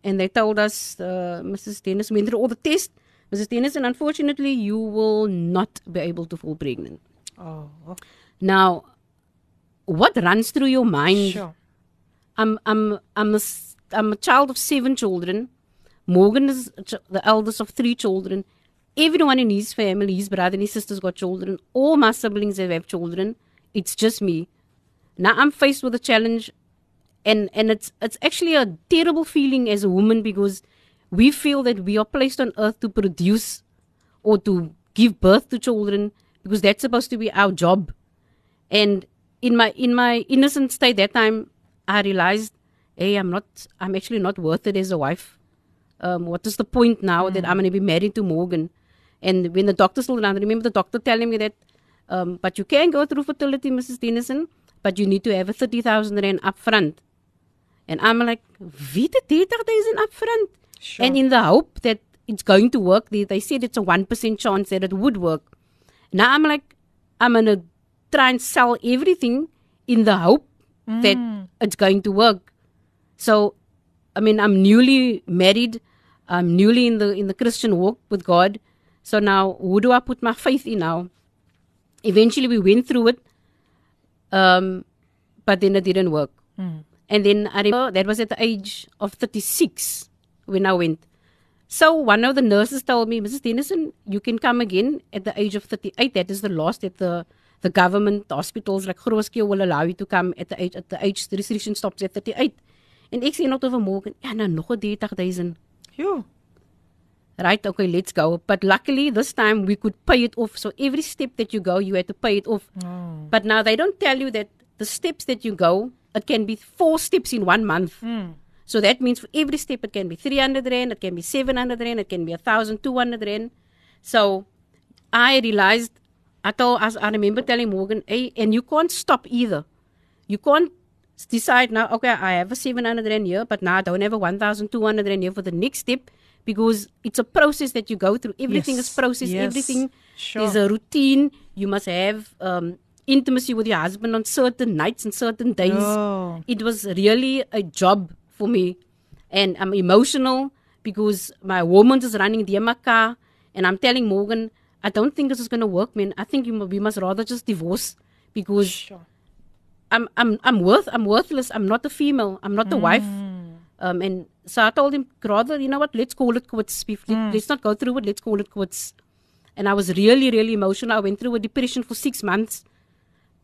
and they told us, uh, Mrs. Dennis, went through all the tests. Mrs. Dennis, and unfortunately, you will not be able to fall pregnant. Oh. Now, what runs through your mind? Sure. I'm I'm I'm a, I'm a child of seven children. Morgan is the eldest of three children. Everyone in his family, his brother and his sisters got children. All my siblings have children. It's just me. Now I'm faced with a challenge, and and it's it's actually a terrible feeling as a woman because we feel that we are placed on earth to produce or to give birth to children because that's supposed to be our job. And in my in my innocent state that time, I realized, hey, I'm not. I'm actually not worth it as a wife. Um, what is the point now mm. that I'm going to be married to Morgan? And when the doctor told me, I remember the doctor telling me that, um, but you can go through fertility, Mrs. Dennison, but you need to have a 30,000 rand up front. And I'm like, wie the 30,000 up front? Sure. And in the hope that it's going to work, they, they said it's a 1% chance that it would work. Now I'm like, I'm going to try and sell everything in the hope mm. that it's going to work. So, I mean, I'm newly married. I'm newly in the in the Christian walk with God. So now, who do I put my faith in now? Eventually, we went through it, um, but then it didn't work. Mm. And then I remember that was at the age of 36 when I went. So one of the nurses told me, Mrs. Dennison, you can come again at the age of 38. That is the last that the the government hospitals like Grootskiel will allow you to come at the age at the age the restriction stops at 38. En ek sê nog te vanmôre, ja, nou nog 'n 30000. Jo. Right, okay, let's go. But luckily this time we could pay it off. So every step that you go, you had to pay it off. Oh. But now they don't tell you that the steps that you go, it can be four steps in one month. Mm. So that means for every step it can be 300 rand, it can be 700 rand, it can be 1200 rand. So I realized I told as I remember telling Morgan, hey, and you can't stop either. You can't decide now, okay, I have a 700 rand here, but now I don't have a 1,200 rand here for the next step because it's a process that you go through. Everything Yes, is process. yes, Everything sure. is a routine. You must have um, intimacy with your husband on certain nights and certain days. Oh. It was really a job for me. And I'm emotional because my woman is running the car and I'm telling Morgan, I don't think this is going to work, man. I think you, we must rather just divorce because Sure. I'm I'm I'm worth I'm worthless. I'm not a female. I'm not a wife. Um, and so I told him, rather, you know what? Let's call it quits. Let- Let's not go through it. Let's call it quits. and I was really, really emotional. I went through a depression for six months,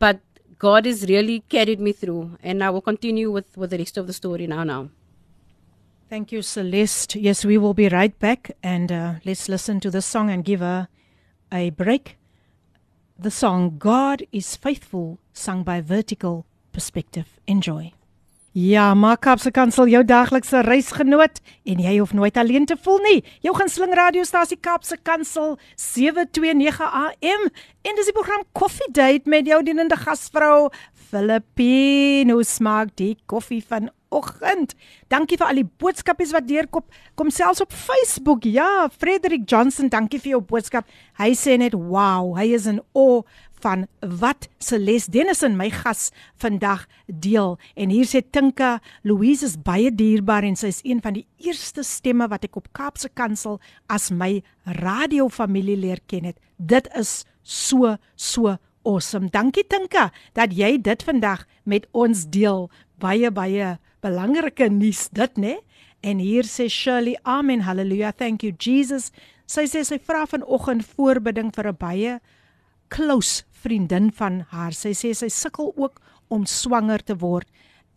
but God has really carried me through, and I will continue with, with the rest of the story now. Now, Thank you, Celeste. Yes, we will be right back and uh, let's listen to the song and give her a break. The song God is Faithful, sung by Vertical Perspective. Enjoy. Ja, maak Kaapse Kansel jou daglikse reisgenoot en jy hoef nooit alleen te voel nie. Jou gunsteling radiostasie Kaapse Kansel 729 AM en dis die program Coffee Date met jou dienende gasvrou Filippine. Hoe smaak die koffie vanoggend? Dankie vir al die boodskapies wat deurkom. Kom selfs op Facebook. Ja, Frederik Johnson, dankie vir jou boodskap. Hy sê net, "Wow, hy is in awe van wat Celeste Dennison my gas vandag deel. En hier sê Tinka, Louise is baie dierbaar en sy is een van die eerste stemme wat ek op Kaapse Kansel as my radiofamilie leer ken het. Dit is so so awesome. Dankie Tinka dat jy dit vandag met ons deel. Baie baie belangrike nuus dit, né? En hier sê Shirley, amen, hallelujah, thank you Jesus. Sy sê sy vra vanoggend voorbidding vir 'n baie close vriendin van haar. Sy sê sy sukkel ook om swanger te word.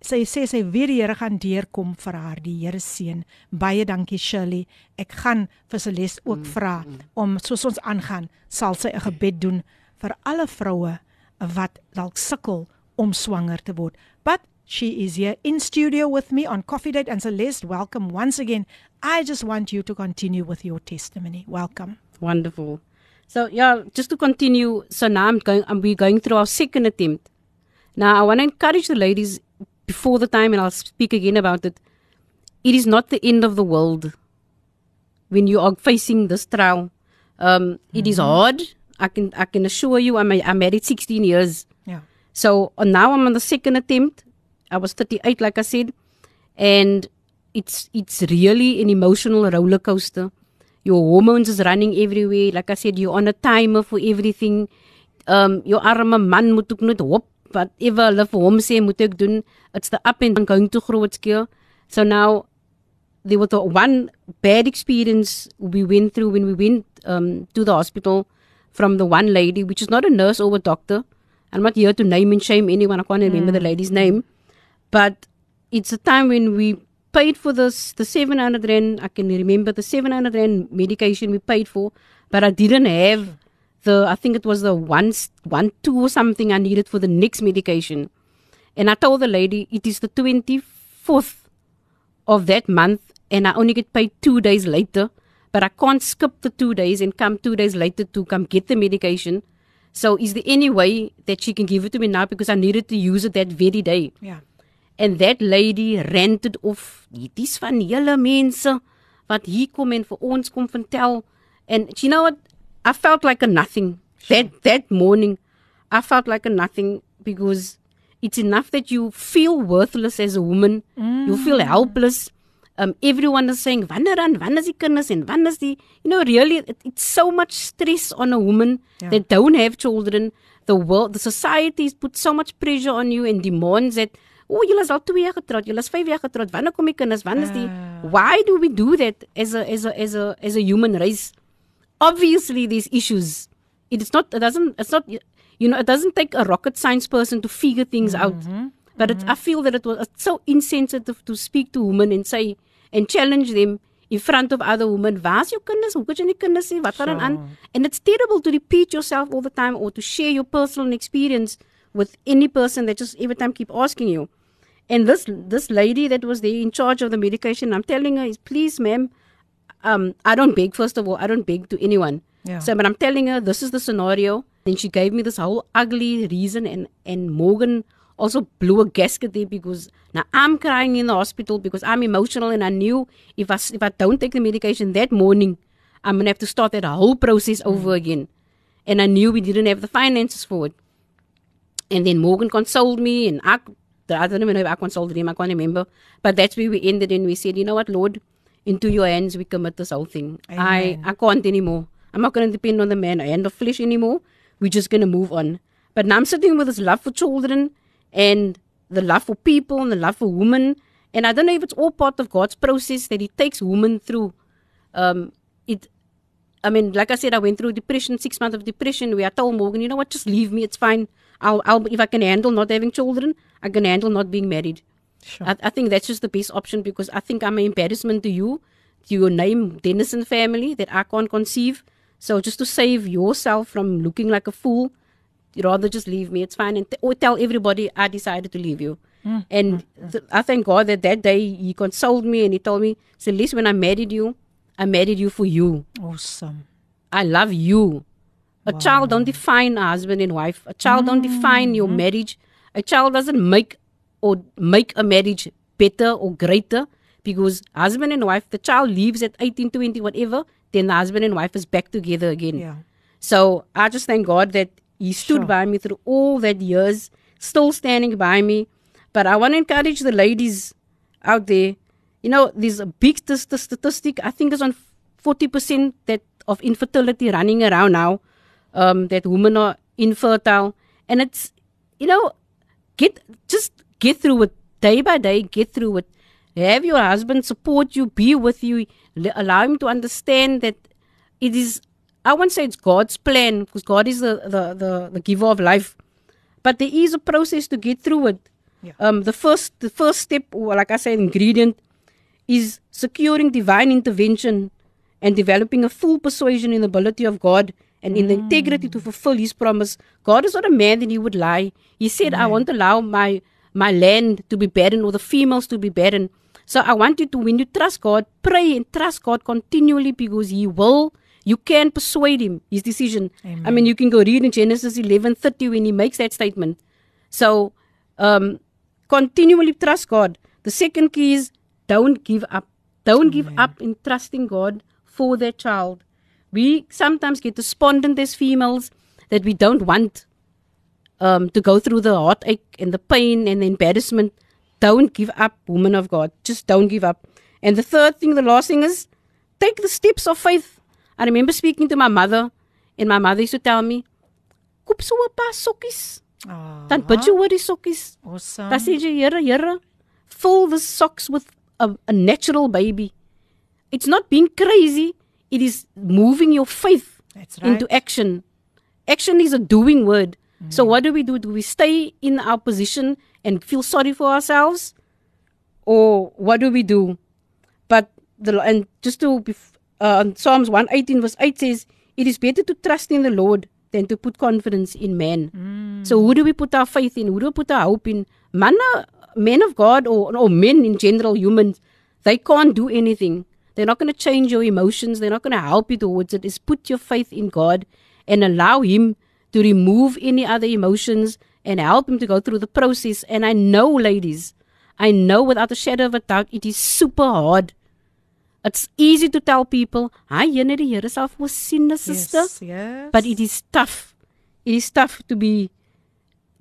Sy sê sy weet die Here gaan deurkom vir haar, die Here seën. Baie dankie Shirley. Ek gaan vir Celeste ook vra om soos ons aangaan, sal sy 'n gebed doen vir alle vroue wat dalk sukkel om swanger te word. But she is here in studio with me on Coffee Date and Celeste, welcome once again. I just want you to continue with your testimony. Welcome. wonderful. So yeah, just to continue. So now I'm going. I'm we going through our second attempt. Now I want to encourage the ladies before the time, and I'll speak again about it. It is not the end of the world when you are facing this trial. Um, it is hard. I can I can assure you. I'm I'm married 16 years. Yeah. So uh, now I'm on the second attempt. I was 38, like I said, and it's it's really an emotional roller coaster. Your hormones is running everywhere. Like I said, you're on a timer for everything. Um, your arme man moet ook net hop whatever hulle vir hom sê moet ek doen. It's the up and going to Groote Schuur. So now there was the one bad experience we went through when we went um, to the hospital from the one lady, which is not a nurse or a doctor. I'm not here to name and shame anyone. I can't remember the lady's name. But it's a time when we paid for this, the 700 rand. I can remember the 700 rand medication we paid for, but I didn't have the, I think it was the one, one, two or something I needed for the next medication. And I told the lady, it is the 24th of that month, and I only get paid two days later. But I can't skip the two days and come two days later to come get the medication. So, is there any way that she can give it to me now because I needed to use it that very day? Ja. And that lady ranted off. Dit is van julle mense wat hier kom en vir ons kom vertel. And you know what? I felt like a nothing. That that morning, I felt like a nothing because it's enough that you feel worthless as a woman. You feel helpless. Um, everyone is saying, wanneer dan, wanneer is die kinders en wanneer is die, you know, really, it, it's so much stress on a woman Yeah. that don't have children. The world, the societies put so much pressure on you and demands that, oh, julle is al twee jaar getroud, julle is vyf jaar getroud, wanneer kom die kinders, wanneer is die, why do we do that as a, as a, as a, as a human race? Obviously, these issues, it is not, it doesn't, it's not, you know, it doesn't take a rocket science person to figure things out. But it, I feel that it was it's so insensitive to speak to women and say and challenge them in front of other women. Waar's jou kinders? Hoe kan jy nie kinders sê? Wat gaan aan? And it's terrible to repeat yourself all the time or to share your personal experience with any person that just every time keep asking you. And this this lady that was there in charge of the medication, I'm telling her, is please, ma'am, um, I don't beg. First of all, I don't beg to anyone. Yeah. So, but I'm telling her this is the scenario. And she gave me this whole ugly reason, and and Morgan also blew a gasket there because now I'm crying in the hospital because I'm emotional, and I knew if I if I don't take the medication that morning, I'm gonna have to start that whole process over again. And I knew we didn't have the finances for it. And then Morgan consoled me, and I, I don't even know if I consoled him, I can't remember. But that's where we ended, and we said, you know what, Lord, into your hands we commit this whole thing. I, I can't anymore. I'm not going to depend on the man and the flesh anymore. We're just going to move on. But now I'm sitting with this love for children and the love for people and the love for women. And I don't know if it's all part of God's process that He takes women through. Um, it I mean, like I said, I went through depression, six months of depression, where I told Morgan, you know what, just leave me, it's fine. I'll, I'll if I can handle not having children, I can handle not being married. Sure. I, I think that's just the best option because I think I'm an embarrassment to you, to your name, Dennison family, that I can't conceive. So just to save yourself from looking like a fool, you'd rather just leave me. It's fine, and or tell everybody I decided to leave you. Mm. And mm. th- I thank God that that day He consoled me and He told me, Celeste, when I married you, I married you for you. Awesome. I love you. A child don't define a husband and wife. A child don't define your mm-hmm. marriage. A child doesn't make or make a marriage better or greater because husband and wife, the child leaves at 18, 20, whatever, then the husband and wife is back together again. Yeah. So I just thank God that He stood Sure. by me through all that years, still standing by me. But I want to encourage the ladies out there. You know, there's a big st- statistic. I think it's on 40% that of infertility running around now. Um, that women are infertile, and it's you know, get just get through it day by day. Get through it. Have your husband support you, be with you, allow him to understand that it is. I won't say it's God's plan because God is the, the, the, the giver of life, but there is a process to get through it. Yeah. Um, the first the first step, or like I said, ingredient is securing divine intervention and developing a full persuasion in the ability of God and in the integrity to fulfill His promise. God is not a man that He would lie. He said, "I won't allow my my land to be barren or the females to be barren." So I want you to, when you trust God, pray and trust God continually because He will. You can persuade Him His decision. I mean, you can go read in Genesis eleven thirty when He makes that statement. So, um, continually trust God. The second key is don't give up. Don't give up in trusting God for their child. We sometimes get despondent as females that we don't want um, to go through the heartache and the pain and the embarrassment. Don't give up, woman of God. Just don't give up. And the third thing, the last thing is take the steps of faith. I remember speaking to my mother, and my mother used to tell me, Koop so 'n paar sokkies. Dan bid jy oor die sokkies. awesome. Dan sê jy, Here, Here, fill the socks with a, a natural baby. It's not being crazy, it is moving your faith right. into action. Action is a doing word. So what do we do? Do we stay in our position and feel sorry for ourselves? Or what do we do? But the and just to uh, Psalms 118 verse 8 says, "It is better to trust in the Lord than to put confidence in man." So who do we put our faith in? Who do we put our hope in? Man, men of God or, or men in general, humans, they can't do anything. They're not going to change your emotions. They're not going to help you towards it. Is put your faith in God and allow Him to remove any other emotions and help Him to go through the process. And I know, ladies, I know without a shadow of a doubt, it is super hard. It's easy to tell people, "Hi, jy net die Here sal voorsien, sister." Yes, yes. But it is tough. It is tough to be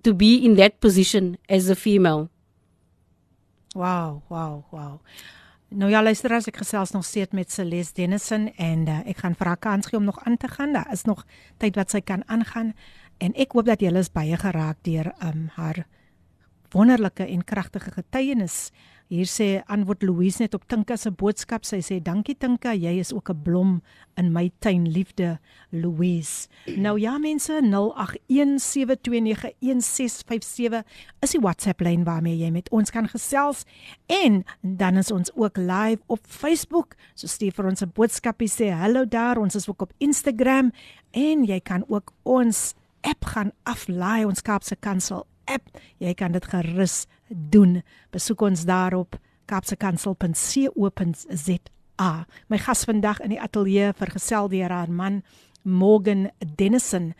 to be in that position as a female. Wow, wow, wow. Nou ja, luisteraars, ek gesels nog steeds met Celeste Dennison en uh, ek gaan haar kans gee om nog aan te gaan. Daar is nog tyd wat sy kan aangaan en ek hoop dat julle is baie geraak deur um haar wonderlike en kragtige getuienis. Hier sê antwoord Louise net op Tinka se boodskap. Sy sê dankie Tinka, jy is ook 'n blom in my tuin, liefde Louise. Nou ja mense, 0817291657 is die WhatsApp lyn waarmee jy met ons kan gesels en dan is ons ook live op Facebook. So stuur vir ons 'n boodskapie sê hallo daar. Ons is ook op Instagram en jy kan ook ons app gaan aflaai ons Kaapse Kansel app. Jy kan dit gerus doen. Besoek ons daarop kapsekansel.co.za. My gas vandag in die ateljee vergesel deur haar man Morgan Dennison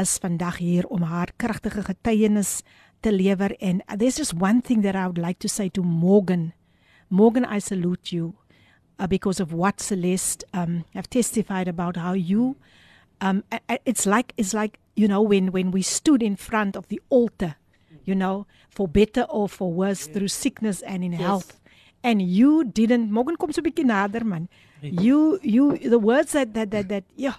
is vandag hier om haar kragtige getuienis te lewer en there's just one thing that I would like to say to Morgan. Morgan, I salute you uh, because of what Celeste um, have testified about how you um, it's like it's like you know when when we stood in front of the altar, you know, for better or for worse through sickness and in health, and you didn't. Morgan kom so 'n bietjie nader man. You you the words that that that that yeah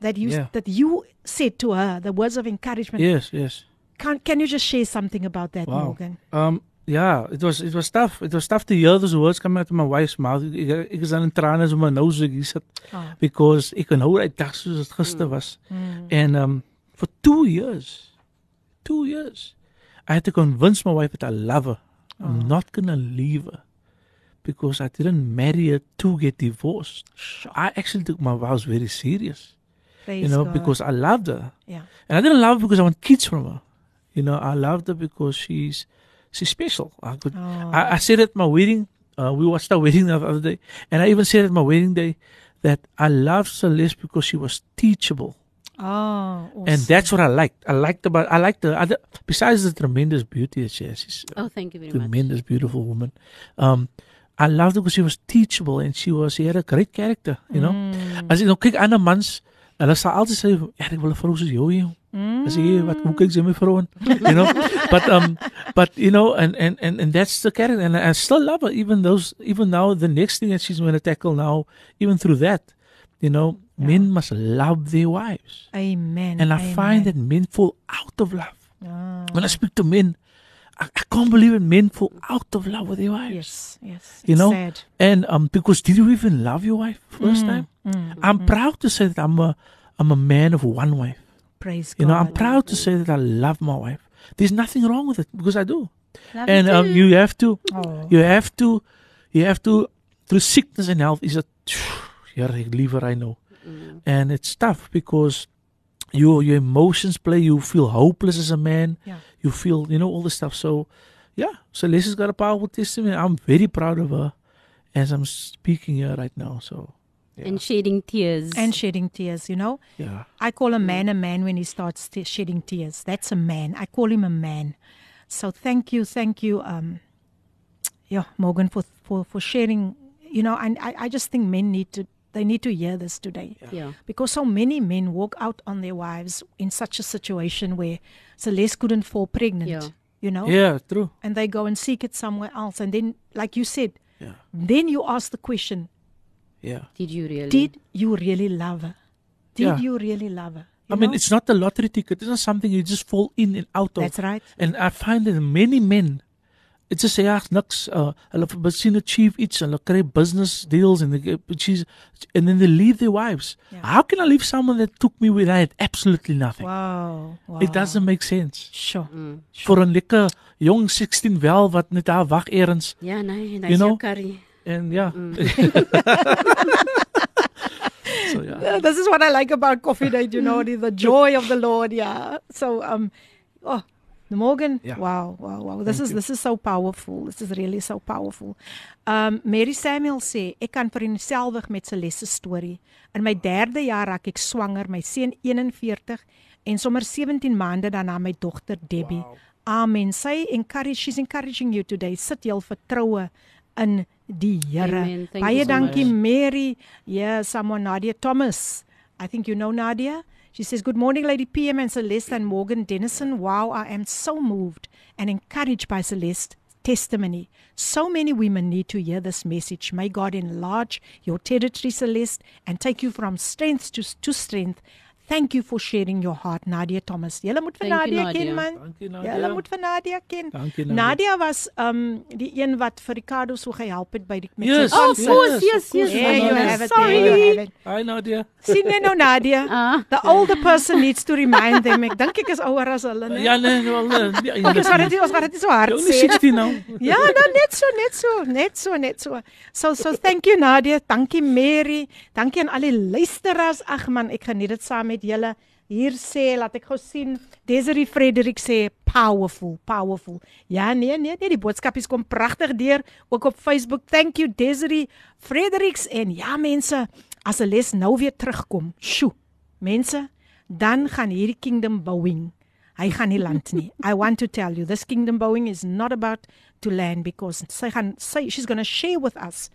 that you Yeah. that you said to her the words of encouragement. Yes, yes. Can can you just share something about that, Wow. Morgan? Um, yeah, it was it was tough. It was tough to hear those words coming out of my wife's mouth. Ek ek is aan in trane so my nose ek sit Oh. because ek kan hou uit dag soos dit gister was. And um for 2 years 2 years I had to convince my wife that I love her. I'm not going to leave her because I didn't marry her to get divorced. Sure. I actually took my vows very serious. Praise you know, God. because I loved her. yeah. And I didn't love her because I want kids from her. You know, I loved her because she's she's special. I could Oh. I, I said at my wedding, uh, we watched our wedding the other day, and I even said at my wedding day that I loved Celeste because she was teachable. Oh, awesome. And that's what I liked. I liked about I liked the other besides the tremendous beauty that she has. She's Oh, thank you very much. tremendous, beautiful woman. Um, I loved her because she was teachable and she was she had a great character, you know. Mm. As jy nou kyk ander mans, hulle sal altyd sê, "Ja, ek wil 'n vrou soos jou hê." Mm. As jy wat hoe kyk jy my vrou aan? You know. but um but you know and and and and that's the character and I, I still love her even those even now the next thing that she's going to tackle now even through that, you know, men must love their wives. Amen. And I find that men fall out of love. When I speak to men, I, I can't believe it. Men fall out of love with their wives. Yes, yes. You know, sad. and um, because did you even love your wife first Mm, time? mm, I'm proud to say that I'm a I'm a man of one wife. Praise God. You know, I'm proud to say that I love my wife. There's nothing wrong with it because I do. Love and you um, you have to, Oh. you have to, you have to through sickness and health. Is it? Yeah, liever I know. Mm. and it's tough because your your emotions play. You feel hopeless as a man. Yeah. You feel you know all this stuff. So yeah, Celeste's got a powerful testimony. I'm very proud of her as I'm speaking here right now. So yeah, And shedding tears. And shedding tears, you know. yeah. I call a man a man when he starts te- shedding tears. That's a man. I call him a man. So thank you, thank you, um, yeah, Morgan, for for for sharing. You know, and I, I just think men need to they need to hear this today. yeah. Because so many men walk out on their wives in such a situation where Celeste couldn't fall pregnant. Yeah. You know? Yeah, true. And they go and seek it somewhere else. And then, like you said, Yeah. then you ask the question, Yeah. Did you really? did you really love her? Did Yeah. you really love her? You I mean, it's not a lottery ticket. It's not something you just fall in and out of. That's right. And I find that many men, it's just ja, niks. Uh, hulle begin achieve iets. Hulle kry business deals and they get, she's, and then they leave their wives. Yeah. How can I leave someone that took me when I had absolutely nothing? Wow. wow. It doesn't make sense. Sure. Mm. Vir 'n lekker jong 16 wel wat net daar wag eers Ja, nee, You nice know? curry. en ja. Mm. so ja. Uh, this is what I like about Coffee Date, you know, the, the joy of the Lord. Yeah. So, um, oh, Morgan, Yeah. wow, wow, wow. This Thank is you. this is so powerful. This is really so powerful. Um, Mary Samuel sê ek kan vereenselwig met Celeste se storie. In my 3de jaar raak ek swanger, my seun 41 en sommer 17 maande daarna my dogter Debbie. Wow. Amen. Sy encourage she's encouraging you today. Sit jou vertroue in die Here. Amen. Thank Baie you so dankie much. Mary. Yeah, someone Nadia Thomas. I think you know Nadia. She says, Good morning, Lady PM and Celeste and Morgan Dennison. Wow, I am so moved and encouraged by Celeste's testimony. So many women need to hear this message. May God enlarge your territory, Celeste, and take you from strength to, to strength. Thank you for sharing your heart, Nadia Thomas. Julle moet vir you, Nadia ken Nadia. man. Nadia. moet vir Nadia ken. Dankie Nadia. Nadia was um die een wat vir Ricardo so gehelp het by die met Yes, sy Oh, of concert. course, yes, course, yes. Yeah, you Nadia. have it. Sorry. You have it. Hi Nadia. Sien jy nou Nadia? Ah. The older person needs to remind them. Ek dink ek is ouer as hulle, né? Ja nee, wel nee. Ek is wat dit ons gaan dit so hard Jy only sê. 16 nou. Ja, nou net so, net so, net so, net so. So so thank you Nadia, dankie Mary, dankie aan al die luisteraars. Ag man, ek geniet dit saam met julle. Hier sê, laat ek gou sien, Desiree Frederik sê powerful, powerful. Ja, nee, nee, nee, die boodskapies kom pragtig deur ook op Facebook. Thank you Desiree Frederiks en ja mense, as 'n les nou weer terugkom. Sjoe. Mense, dan gaan hierdie kingdom bouing Hy gaan nie land nie. I want to tell you this kingdom bowing is not about to land because sy gaan sy she's going to share with us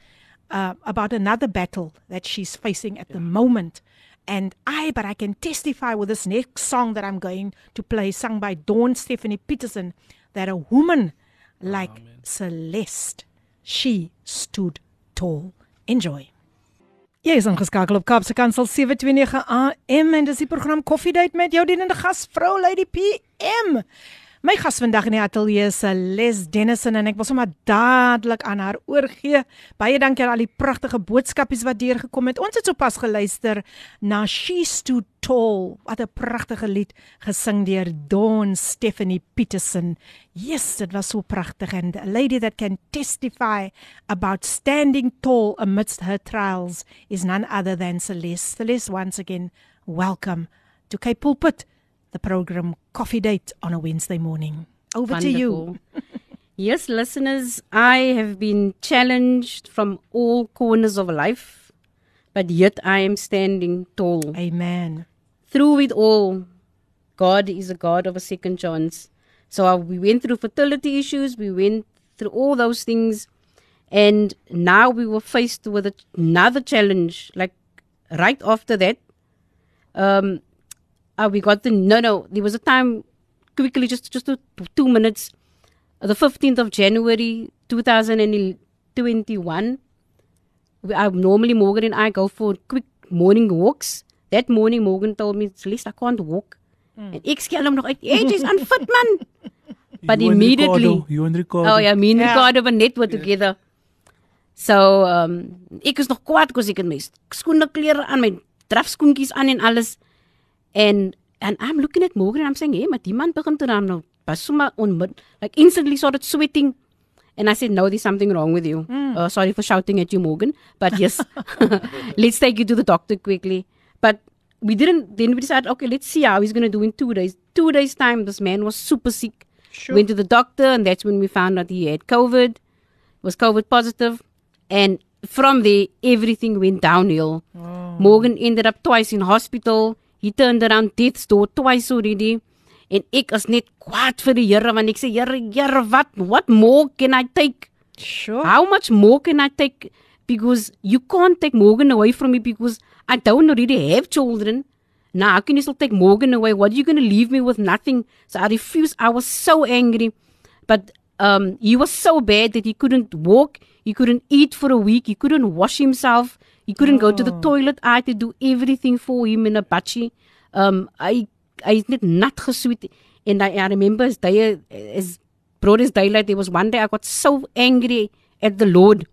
uh, about another battle that she's facing at the moment. And I, but I can testify with this next song that I'm going to play, sung by Dawn Stephanie Peterson, that a woman ah, like Amen. Celeste, she stood tall. Enjoy. Jy is ingeskakel op Kaapse Kansel 729 AM en dis die program Coffee Date met jou dienende gas vrou Lady PM. My gas vandag in die ateljee is Les Dennison en ek wil sommer dadelik aan haar oorgee. Baie dankie aan al die pragtige boodskapies wat deurgekom het. Ons het sopas geluister na She's Too Tall, wat 'n pragtige lied gesing deur Dawn Stephanie Peterson. Yes, it was so pragtig and a lady that can testify about standing tall amidst her trials is none other than Celeste. Celeste, once again, welcome to Cape Pulpit the program Coffee Date on a Wednesday morning. Over Wonderful. to you. yes, listeners, I have been challenged from all corners of life, but yet I am standing tall. Amen. Through it all, God is a God of a second chance. So uh, we went through fertility issues, we went through all those things, and now we were faced with another challenge. Like right after that, um, uh, we got the no no there was a time quickly just just two, minutes. Uh, the 15th of january 2021 we, I, normally morgan and i go for quick morning walks. That morning morgan told me at least i can't walk. Mm. and ek skel hom nog uit jy's unfit man. But You and immediately Ricardo, you and Ricardo. oh yeah me and Yeah. Ricardo were net were together. So um ek is nog kwaad kos ek het my skoene klere aan my drafskoentjies aan en alles and and I'm looking at Morgan and I'm saying, hey, maar die man begin dan nou pas sommer onmid like instantly started sweating. And I said, no, there's something wrong with you. Uh, sorry for shouting at you, Morgan. But yes, let's take you to the doctor quickly. But we didn't, then we decided, okay, let's see how he's going to do in two days. Two days' time, this man was super sick. Sure. Went to the doctor, and that's when we found out he had COVID, was COVID positive. And from there, everything went downhill. Morgan ended up twice in hospital. He turned around death's door twice already. En ek is net kwaad vir die Here want ek sê Here, Here, wat what more can I take? Sure. How much more can I take? Because you can't take Morgan away from me because I don't already have children. Now, how can you still take Morgan away? What are you going to leave me with? Nothing. So I refused. I was so angry. But um, he was so bad that he couldn't walk. He couldn't eat for a week. He couldn't wash himself. He couldn't go to the toilet. I had to do everything for him in a bachi. Um, I, I net nat gesweet. And I, I remember his day, his broad as daylight. There was one day I got so angry at the Lord.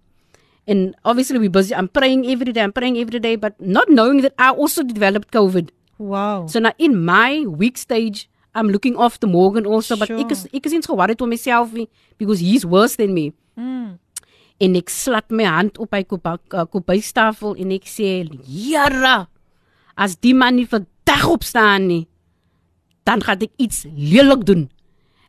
And obviously we're busy. I'm praying every day. I'm praying every day, but not knowing that I also developed COVID. Wow. So now in my weak stage, I'm looking after Morgan also, but Sure. ek is ek is eens geworried oor myself nie, because he's worse than me. En ek slat my hand op hy kombuistafel en ek sê, "Here, as die man nie vandag opstaan nie, dan gaan ek iets lelik doen."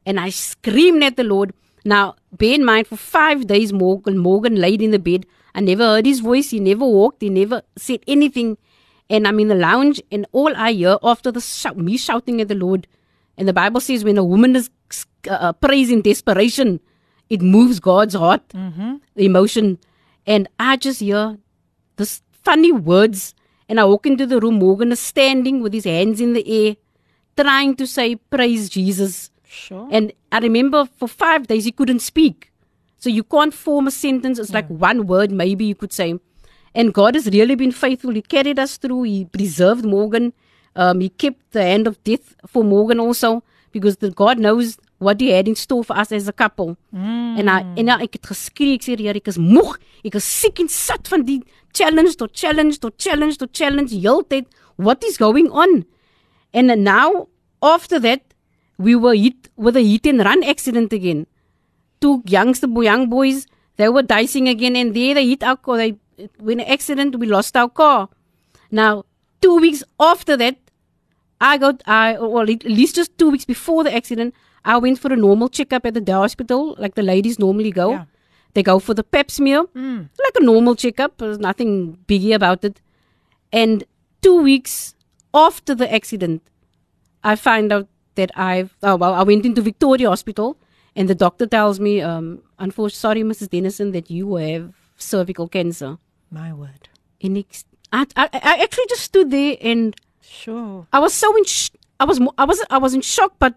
And I screamed at the Lord. Now, bear in mind, for five days, Morgan, Morgan laid in the bed. I never heard his voice. He never walked. He never said anything. And I'm in the lounge, and all I hear after the shout, me shouting at the Lord. And the Bible says, when a woman is uh, prays in desperation, it moves God's heart, the emotion. And I just hear this funny words. And I walk into the room. Morgan is standing with his hands in the air, trying to say, Praise Jesus. Sure. And I remember for five days he couldn't speak. So you can't form a sentence. It's like one word, maybe you could say. And God has really been faithful. He carried us through. He preserved Morgan. Um, he kept the hand of death for Morgan also because the God knows what he had in store for us as a couple. Mm. En I, en I, ek het geskree, ek sê Here, ek is moeg. Ek is siek en sat van die challenge tot challenge tot challenge tot challenge heeltyd. What is going on? And now, after that, we were hit with a hit and run accident again. Two youngster boy, young boys, they were dicing again, and there they hit our car. They, when an accident, we lost our car. Now, two weeks after that, I got, I well, at least just two weeks before the accident, I went for a normal checkup at the Dow hospital, like the ladies normally go. Yeah. They go for the pap smear, like a normal checkup. There's nothing biggie about it. And two weeks after the accident, I find out that I've, oh, well, I went into Victoria Hospital and the doctor tells me, um, unfortunately, sorry, Mrs. Dennison, that you have cervical cancer. My word. And it's, I, I, I actually just stood there and Sure. I was so in, sh- I was, I was, I was in shock, but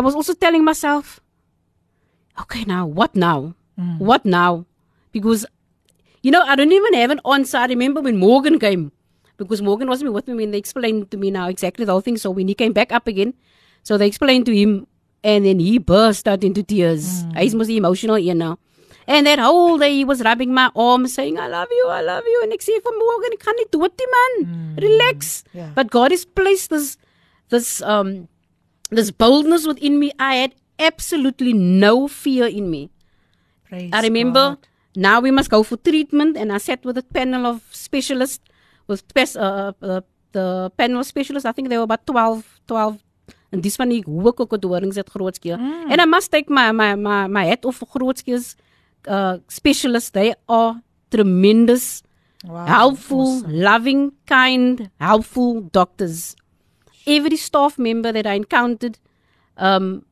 I was also telling myself, okay, now what now? Mm. What now? Because, you know, I don't even have an answer. I remember when Morgan came, because Morgan wasn't with me when they explained to me now exactly the whole thing. So when he came back up again, so they explained to him And then he burst out into tears. Mm. Hy's mos die emotional een nou. And that whole day he was rubbing my arm saying, I love you, I love you. And ek sê vir Morgan, gaan nie dood nie man. Mm. Relax. Yeah. But God has placed this this um this boldness within me. I had absolutely no fear in me. Praise I remember God. now we must go for treatment, and I sat with a panel of specialists, with uh, uh, the panel of specialists. I think there were about 12, 12 and this one hoe ek ook dorings het grootskies. Mm. And I must take my my my my hat off for Groote Schuur's uh specialists. They are tremendous, Wow, helpful, loving, kind, helpful doctors. Every staff member that I encountered, um,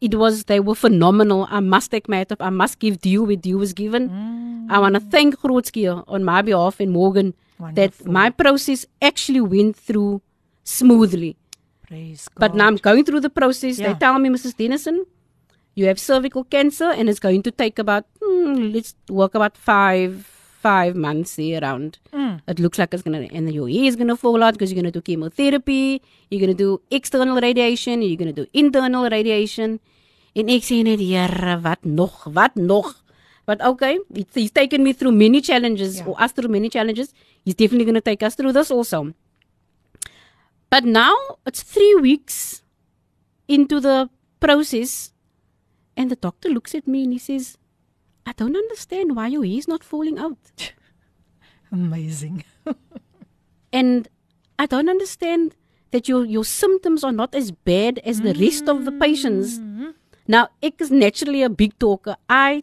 it was they were phenomenal. I must take my hat off. I must give due where due was given. I want to thank Groote Schuur on my behalf and Morgan that my process actually went through smoothly. Praise God. But now I'm going through the process. They tell me, Mrs. Dennison, you have cervical cancer, and it's going to take about hmm, let's work about five five months there around. Mm. It looks like it's gonna, and your hair is gonna fall out because you're gonna do chemotherapy. You're gonna do external radiation. You're gonna do internal radiation. En ek sê net, Here, wat nog? Wat nog? But okay, he's taken me through many challenges, Yeah. or us through many challenges. He's definitely going to take us through this also. But now it's three weeks into the process, and the doctor looks at me and he says, I don't understand why your hair is not falling out. Amazing. And I don't understand that your, your symptoms are not as bad as the rest of the patients. Mm-hmm. Now, ek is naturally a big talker. I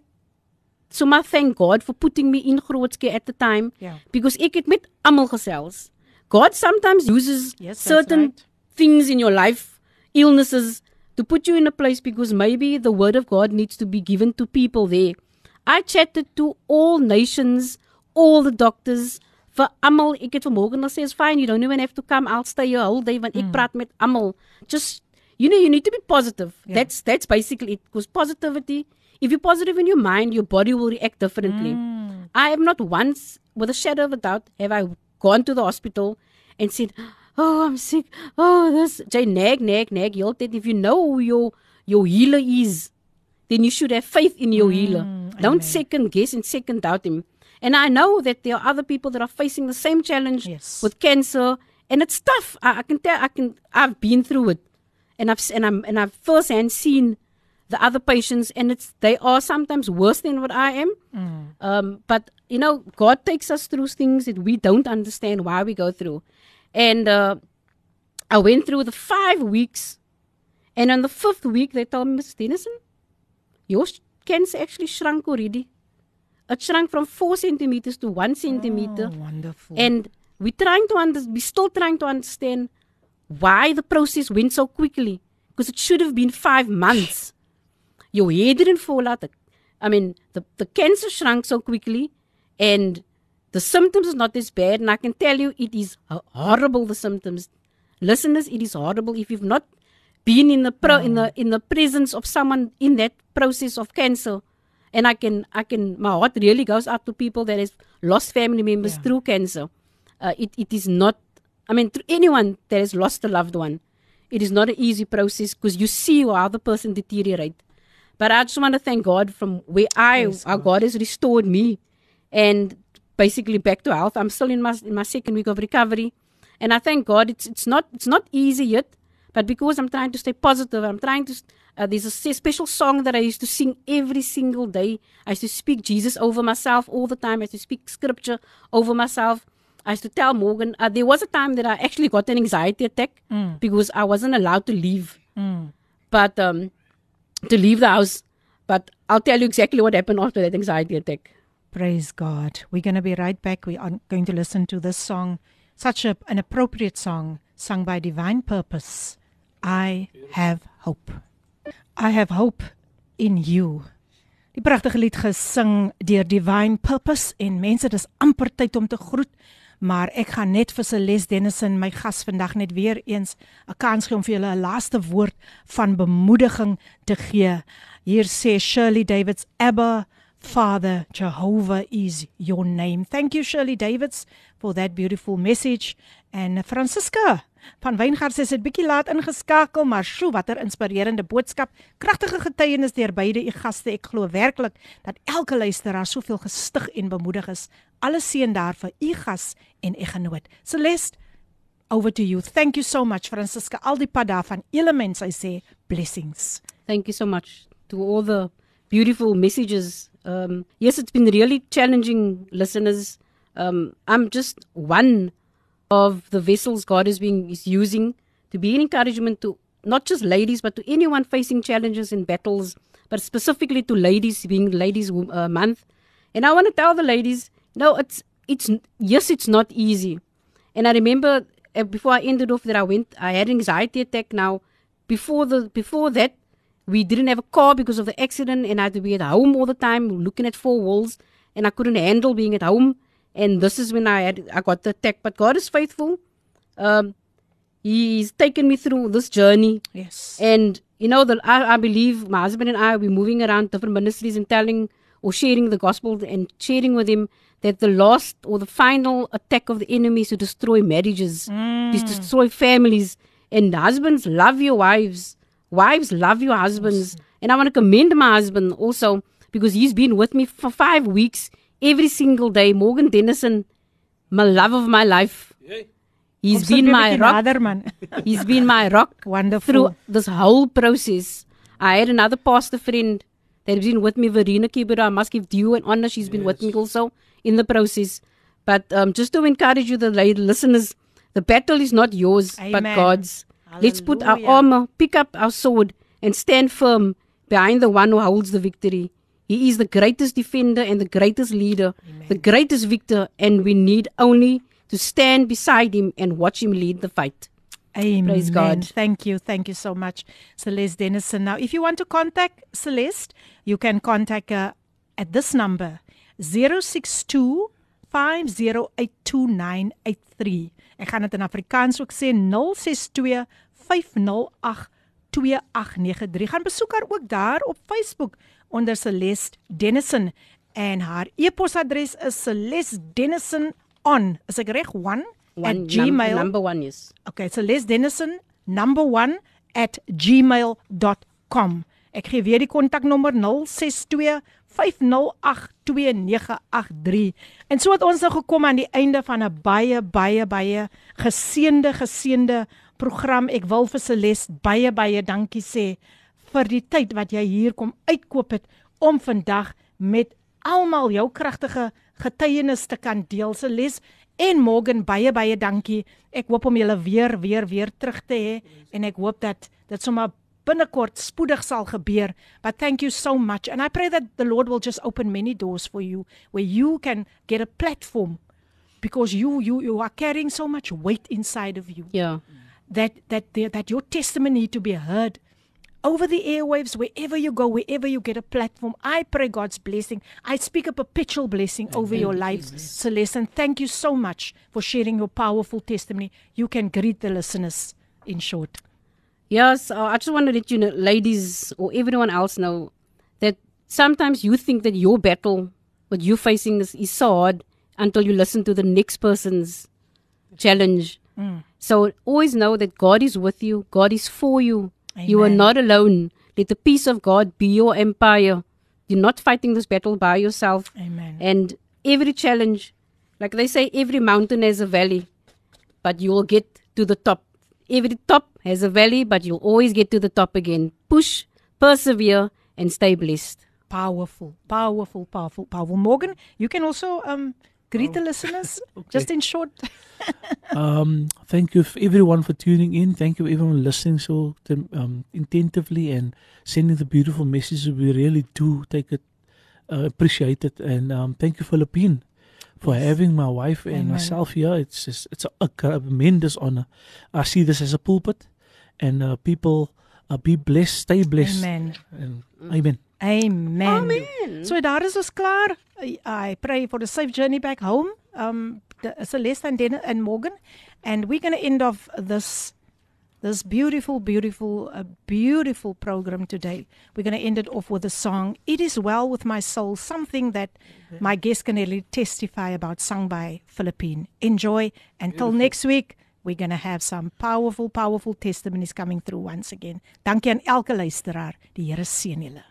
so my thank God for putting me in Groote Schuur at the time Yeah. because ek het met almal gesels. God sometimes uses Yes, certain right. things in your life, illnesses, to put you in a place because maybe the word of God needs to be given to people there. I chatted to all nations, all the doctors, vir almal. Ek het vanmorgen gesê, "It's fine, you don't even have to come. I'll stay here whole day want ek Mm. praat met almal." Just you know, you need to be positive. That's that's basically it. Because positivity, if you're positive in your mind, your body will react differently. Mm. I have not once, with a shadow of a doubt, have I gone to the hospital and said, "Oh, I'm sick. Oh, this." Jy nag, nag, nag. Heeltyd. If you know who your your healer is, then you should have faith in your healer. Don't second guess and second doubt him. And I know that there are other people that are facing the same challenge Yes. with cancer, and it's tough. I, I can tell. I can. I've been through it, and I've and I'm and I've firsthand seen the other patients, and it's they are sometimes worse than what I am. Um, but you know, God takes us through things that we don't understand why we go through, and uh, I went through the five weeks, and on the fifth week they told me, Miss Dennison, your cancer actually shrunk already. It shrunk from four centimeters to one centimeter. Oh, wonderful. And we're trying to under, we're still trying to understand why the process went so quickly. Because it should have been five months. Your hair didn't fall out. The- I mean, the, the cancer shrunk so quickly and the symptoms is not as bad. And I can tell you it is horrible, the symptoms. Listeners, it is horrible. If you've not been in the pro, in the in the presence of someone in that process of cancer, and I can I can my heart really goes out to people that has lost family members through cancer. Uh, it it is not. I mean, to anyone that has lost a loved one, it is not an easy process because you see how the person deteriorate. But I just want to thank God from where I, how God has restored me, and basically back to health. I'm still in my in my second week of recovery, and I thank God. It's it's not it's not easy yet, but because I'm trying to stay positive, I'm trying to. Uh, there's a special song that I used to sing every single day. I used to speak Jesus over myself all the time. I used to speak scripture over myself. I used to tell Morgan. Uh, there was a time that I actually got an anxiety attack because I wasn't allowed to leave. But um, to leave the house. But I'll tell you exactly what happened after that anxiety attack. Praise God. We're going to be right back. We are going to listen to this song, such a, an appropriate song sung by Divine Purpose. I have hope. I have hope in you. Die pragtige lied gesing deur Divine Purpose en mense dis amper tyd om te groet, maar ek gaan net vir Celeste Dennison my gas vandag net weer eens 'n kans gee om vir julle 'n laaste woord van bemoediging te gee. Hier sê Shirley Davids Abba Father Jehovah is your name. Thank you Shirley Davids for that beautiful message. Uh, Francisca van Weingart sê dit bietjie laat ingeskakel, maar sjo, watter inspirerende boodskap. Kragtige getuienis deur beide u gaste. Ek glo werklik dat elke luisteraar soveel gestig en bemoedig is. Alle seën daar vir u gas en eggenoot. Celeste, over to you. Thank you so much Francisca. Al die pad daar van elements, I say blessings. Thank you so much to all the beautiful messages. Um, yes, it's been really challenging, listeners. Um, I'm just one of the vessels God is being is using to be an encouragement to not just ladies, but to anyone facing challenges and battles, but specifically to ladies, being Ladies uh, Month. And I want to tell the ladies, no, it's it's yes, it's not easy. And I remember uh, before I ended off that I went, I had an anxiety attack. Now, before the before that, we didn't have a car because of the accident, and I had to be at home all the time, looking at four walls, and I couldn't handle being at home. And this is when I had I got the attack. But God is faithful. Um, He's taken me through this journey. Yes. And you know, the, I, I believe my husband and I will be moving around different ministries and telling or sharing the gospel and sharing with him that the last or the final attack of the enemy is to destroy marriages, Mm. to destroy families. And husbands love your wives. Wives love your husbands. And I want to commend my husband also because he's been with me for five weeks every single day. Morgan Dennison, my love of my life. He's Kom sit been my rock. nader, man. He's been my rock Wonderful. through this whole process. I had another pastor friend that has been with me, Verena Kibera. I must give due and honor. She's been with me also in the process. But um, just to encourage you, the listeners, the battle is not yours, but Amen. God's. Let's put our armor, pick up our sword, and stand firm behind the one who holds the victory. He is the greatest defender and the greatest leader, the greatest victor, and we need only to stand beside him and watch him lead the fight. Amen. Praise God. Thank you. Thank you so much, Celeste Dennison. Now, if you want to contact Celeste, you can contact her at this number 062 5082983. Ek gaan dit in Afrikaans ook sê 062 508 2893. Gaan besoek haar ook daar op Facebook onder Celeste Dennison en haar e-posadres is celestedennison on. Is ek reg? 1 at One, num- gmail. number one, yes. Okay, Les Dennison number 1 at gmail.com. Ek gee weer die kontaknommer 062 508 2983. En so het ons nou gekom aan die einde van 'n baie baie baie geseënde geseënde program. Ek wil vir Celeste baie baie dankie sê vir die tyd wat jy hier kom uitkoop het om vandag met almal jou kragtige getuienis te kan deel. Celeste en Morgan baie baie dankie. Ek hoop om julle weer weer weer terug te hê en ek hoop dat dit sommer binnekort spoedig sal gebeur. But thank you so much and I pray that the Lord will just open many doors for you where you can get a platform because you you you are carrying so much weight inside of you Yeah. that that the, that your testimony need to be heard over the airwaves wherever you go wherever you get a platform i pray god's blessing. I speak a perpetual blessing over your lives celeste and thank you so much for sharing your powerful testimony. You can greet the listeners in short. Yes, uh, I just want to let you know, ladies or everyone else know that sometimes you think that your battle, what you're facing is, is so hard until you listen to the next person's challenge. So always know that God is with you, God is for you. You are not alone. Let the peace of God be your empire. You're not fighting this battle by yourself. amen And every challenge, like they say, every mountain has a valley, but you will get to the top. Every top has a valley, but you'll always get to the top again. Push, persevere, and stay blessed. powerful powerful powerful powerful morgan you can also um greet the listeners just in short Um, thank you everyone for tuning in. Thank you everyone listening so t- um, attentively and sending the beautiful messages. We really do take it, uh, appreciate it, and um, thank you Philippine for having my wife and Amen. myself here. It's just, it's a, a tremendous honor. I see this as a pulpit, and uh, people uh, be blessed, stay blessed, amen and amen. Amen. Amen. So daar is ons klaar. I, I pray for the safe journey back home. Um the, Celeste and Den and Morgan and we're going to end off this this beautiful, beautiful, uh, beautiful program today. We're going to end it off with a song, It Is Well With My Soul, something that my guest can really testify about, sung by Philippine. Enjoy. Until next week, we're going to have some powerful, powerful testimonies coming through once again. Dankie aan elke luisteraar. Die Here seën julle.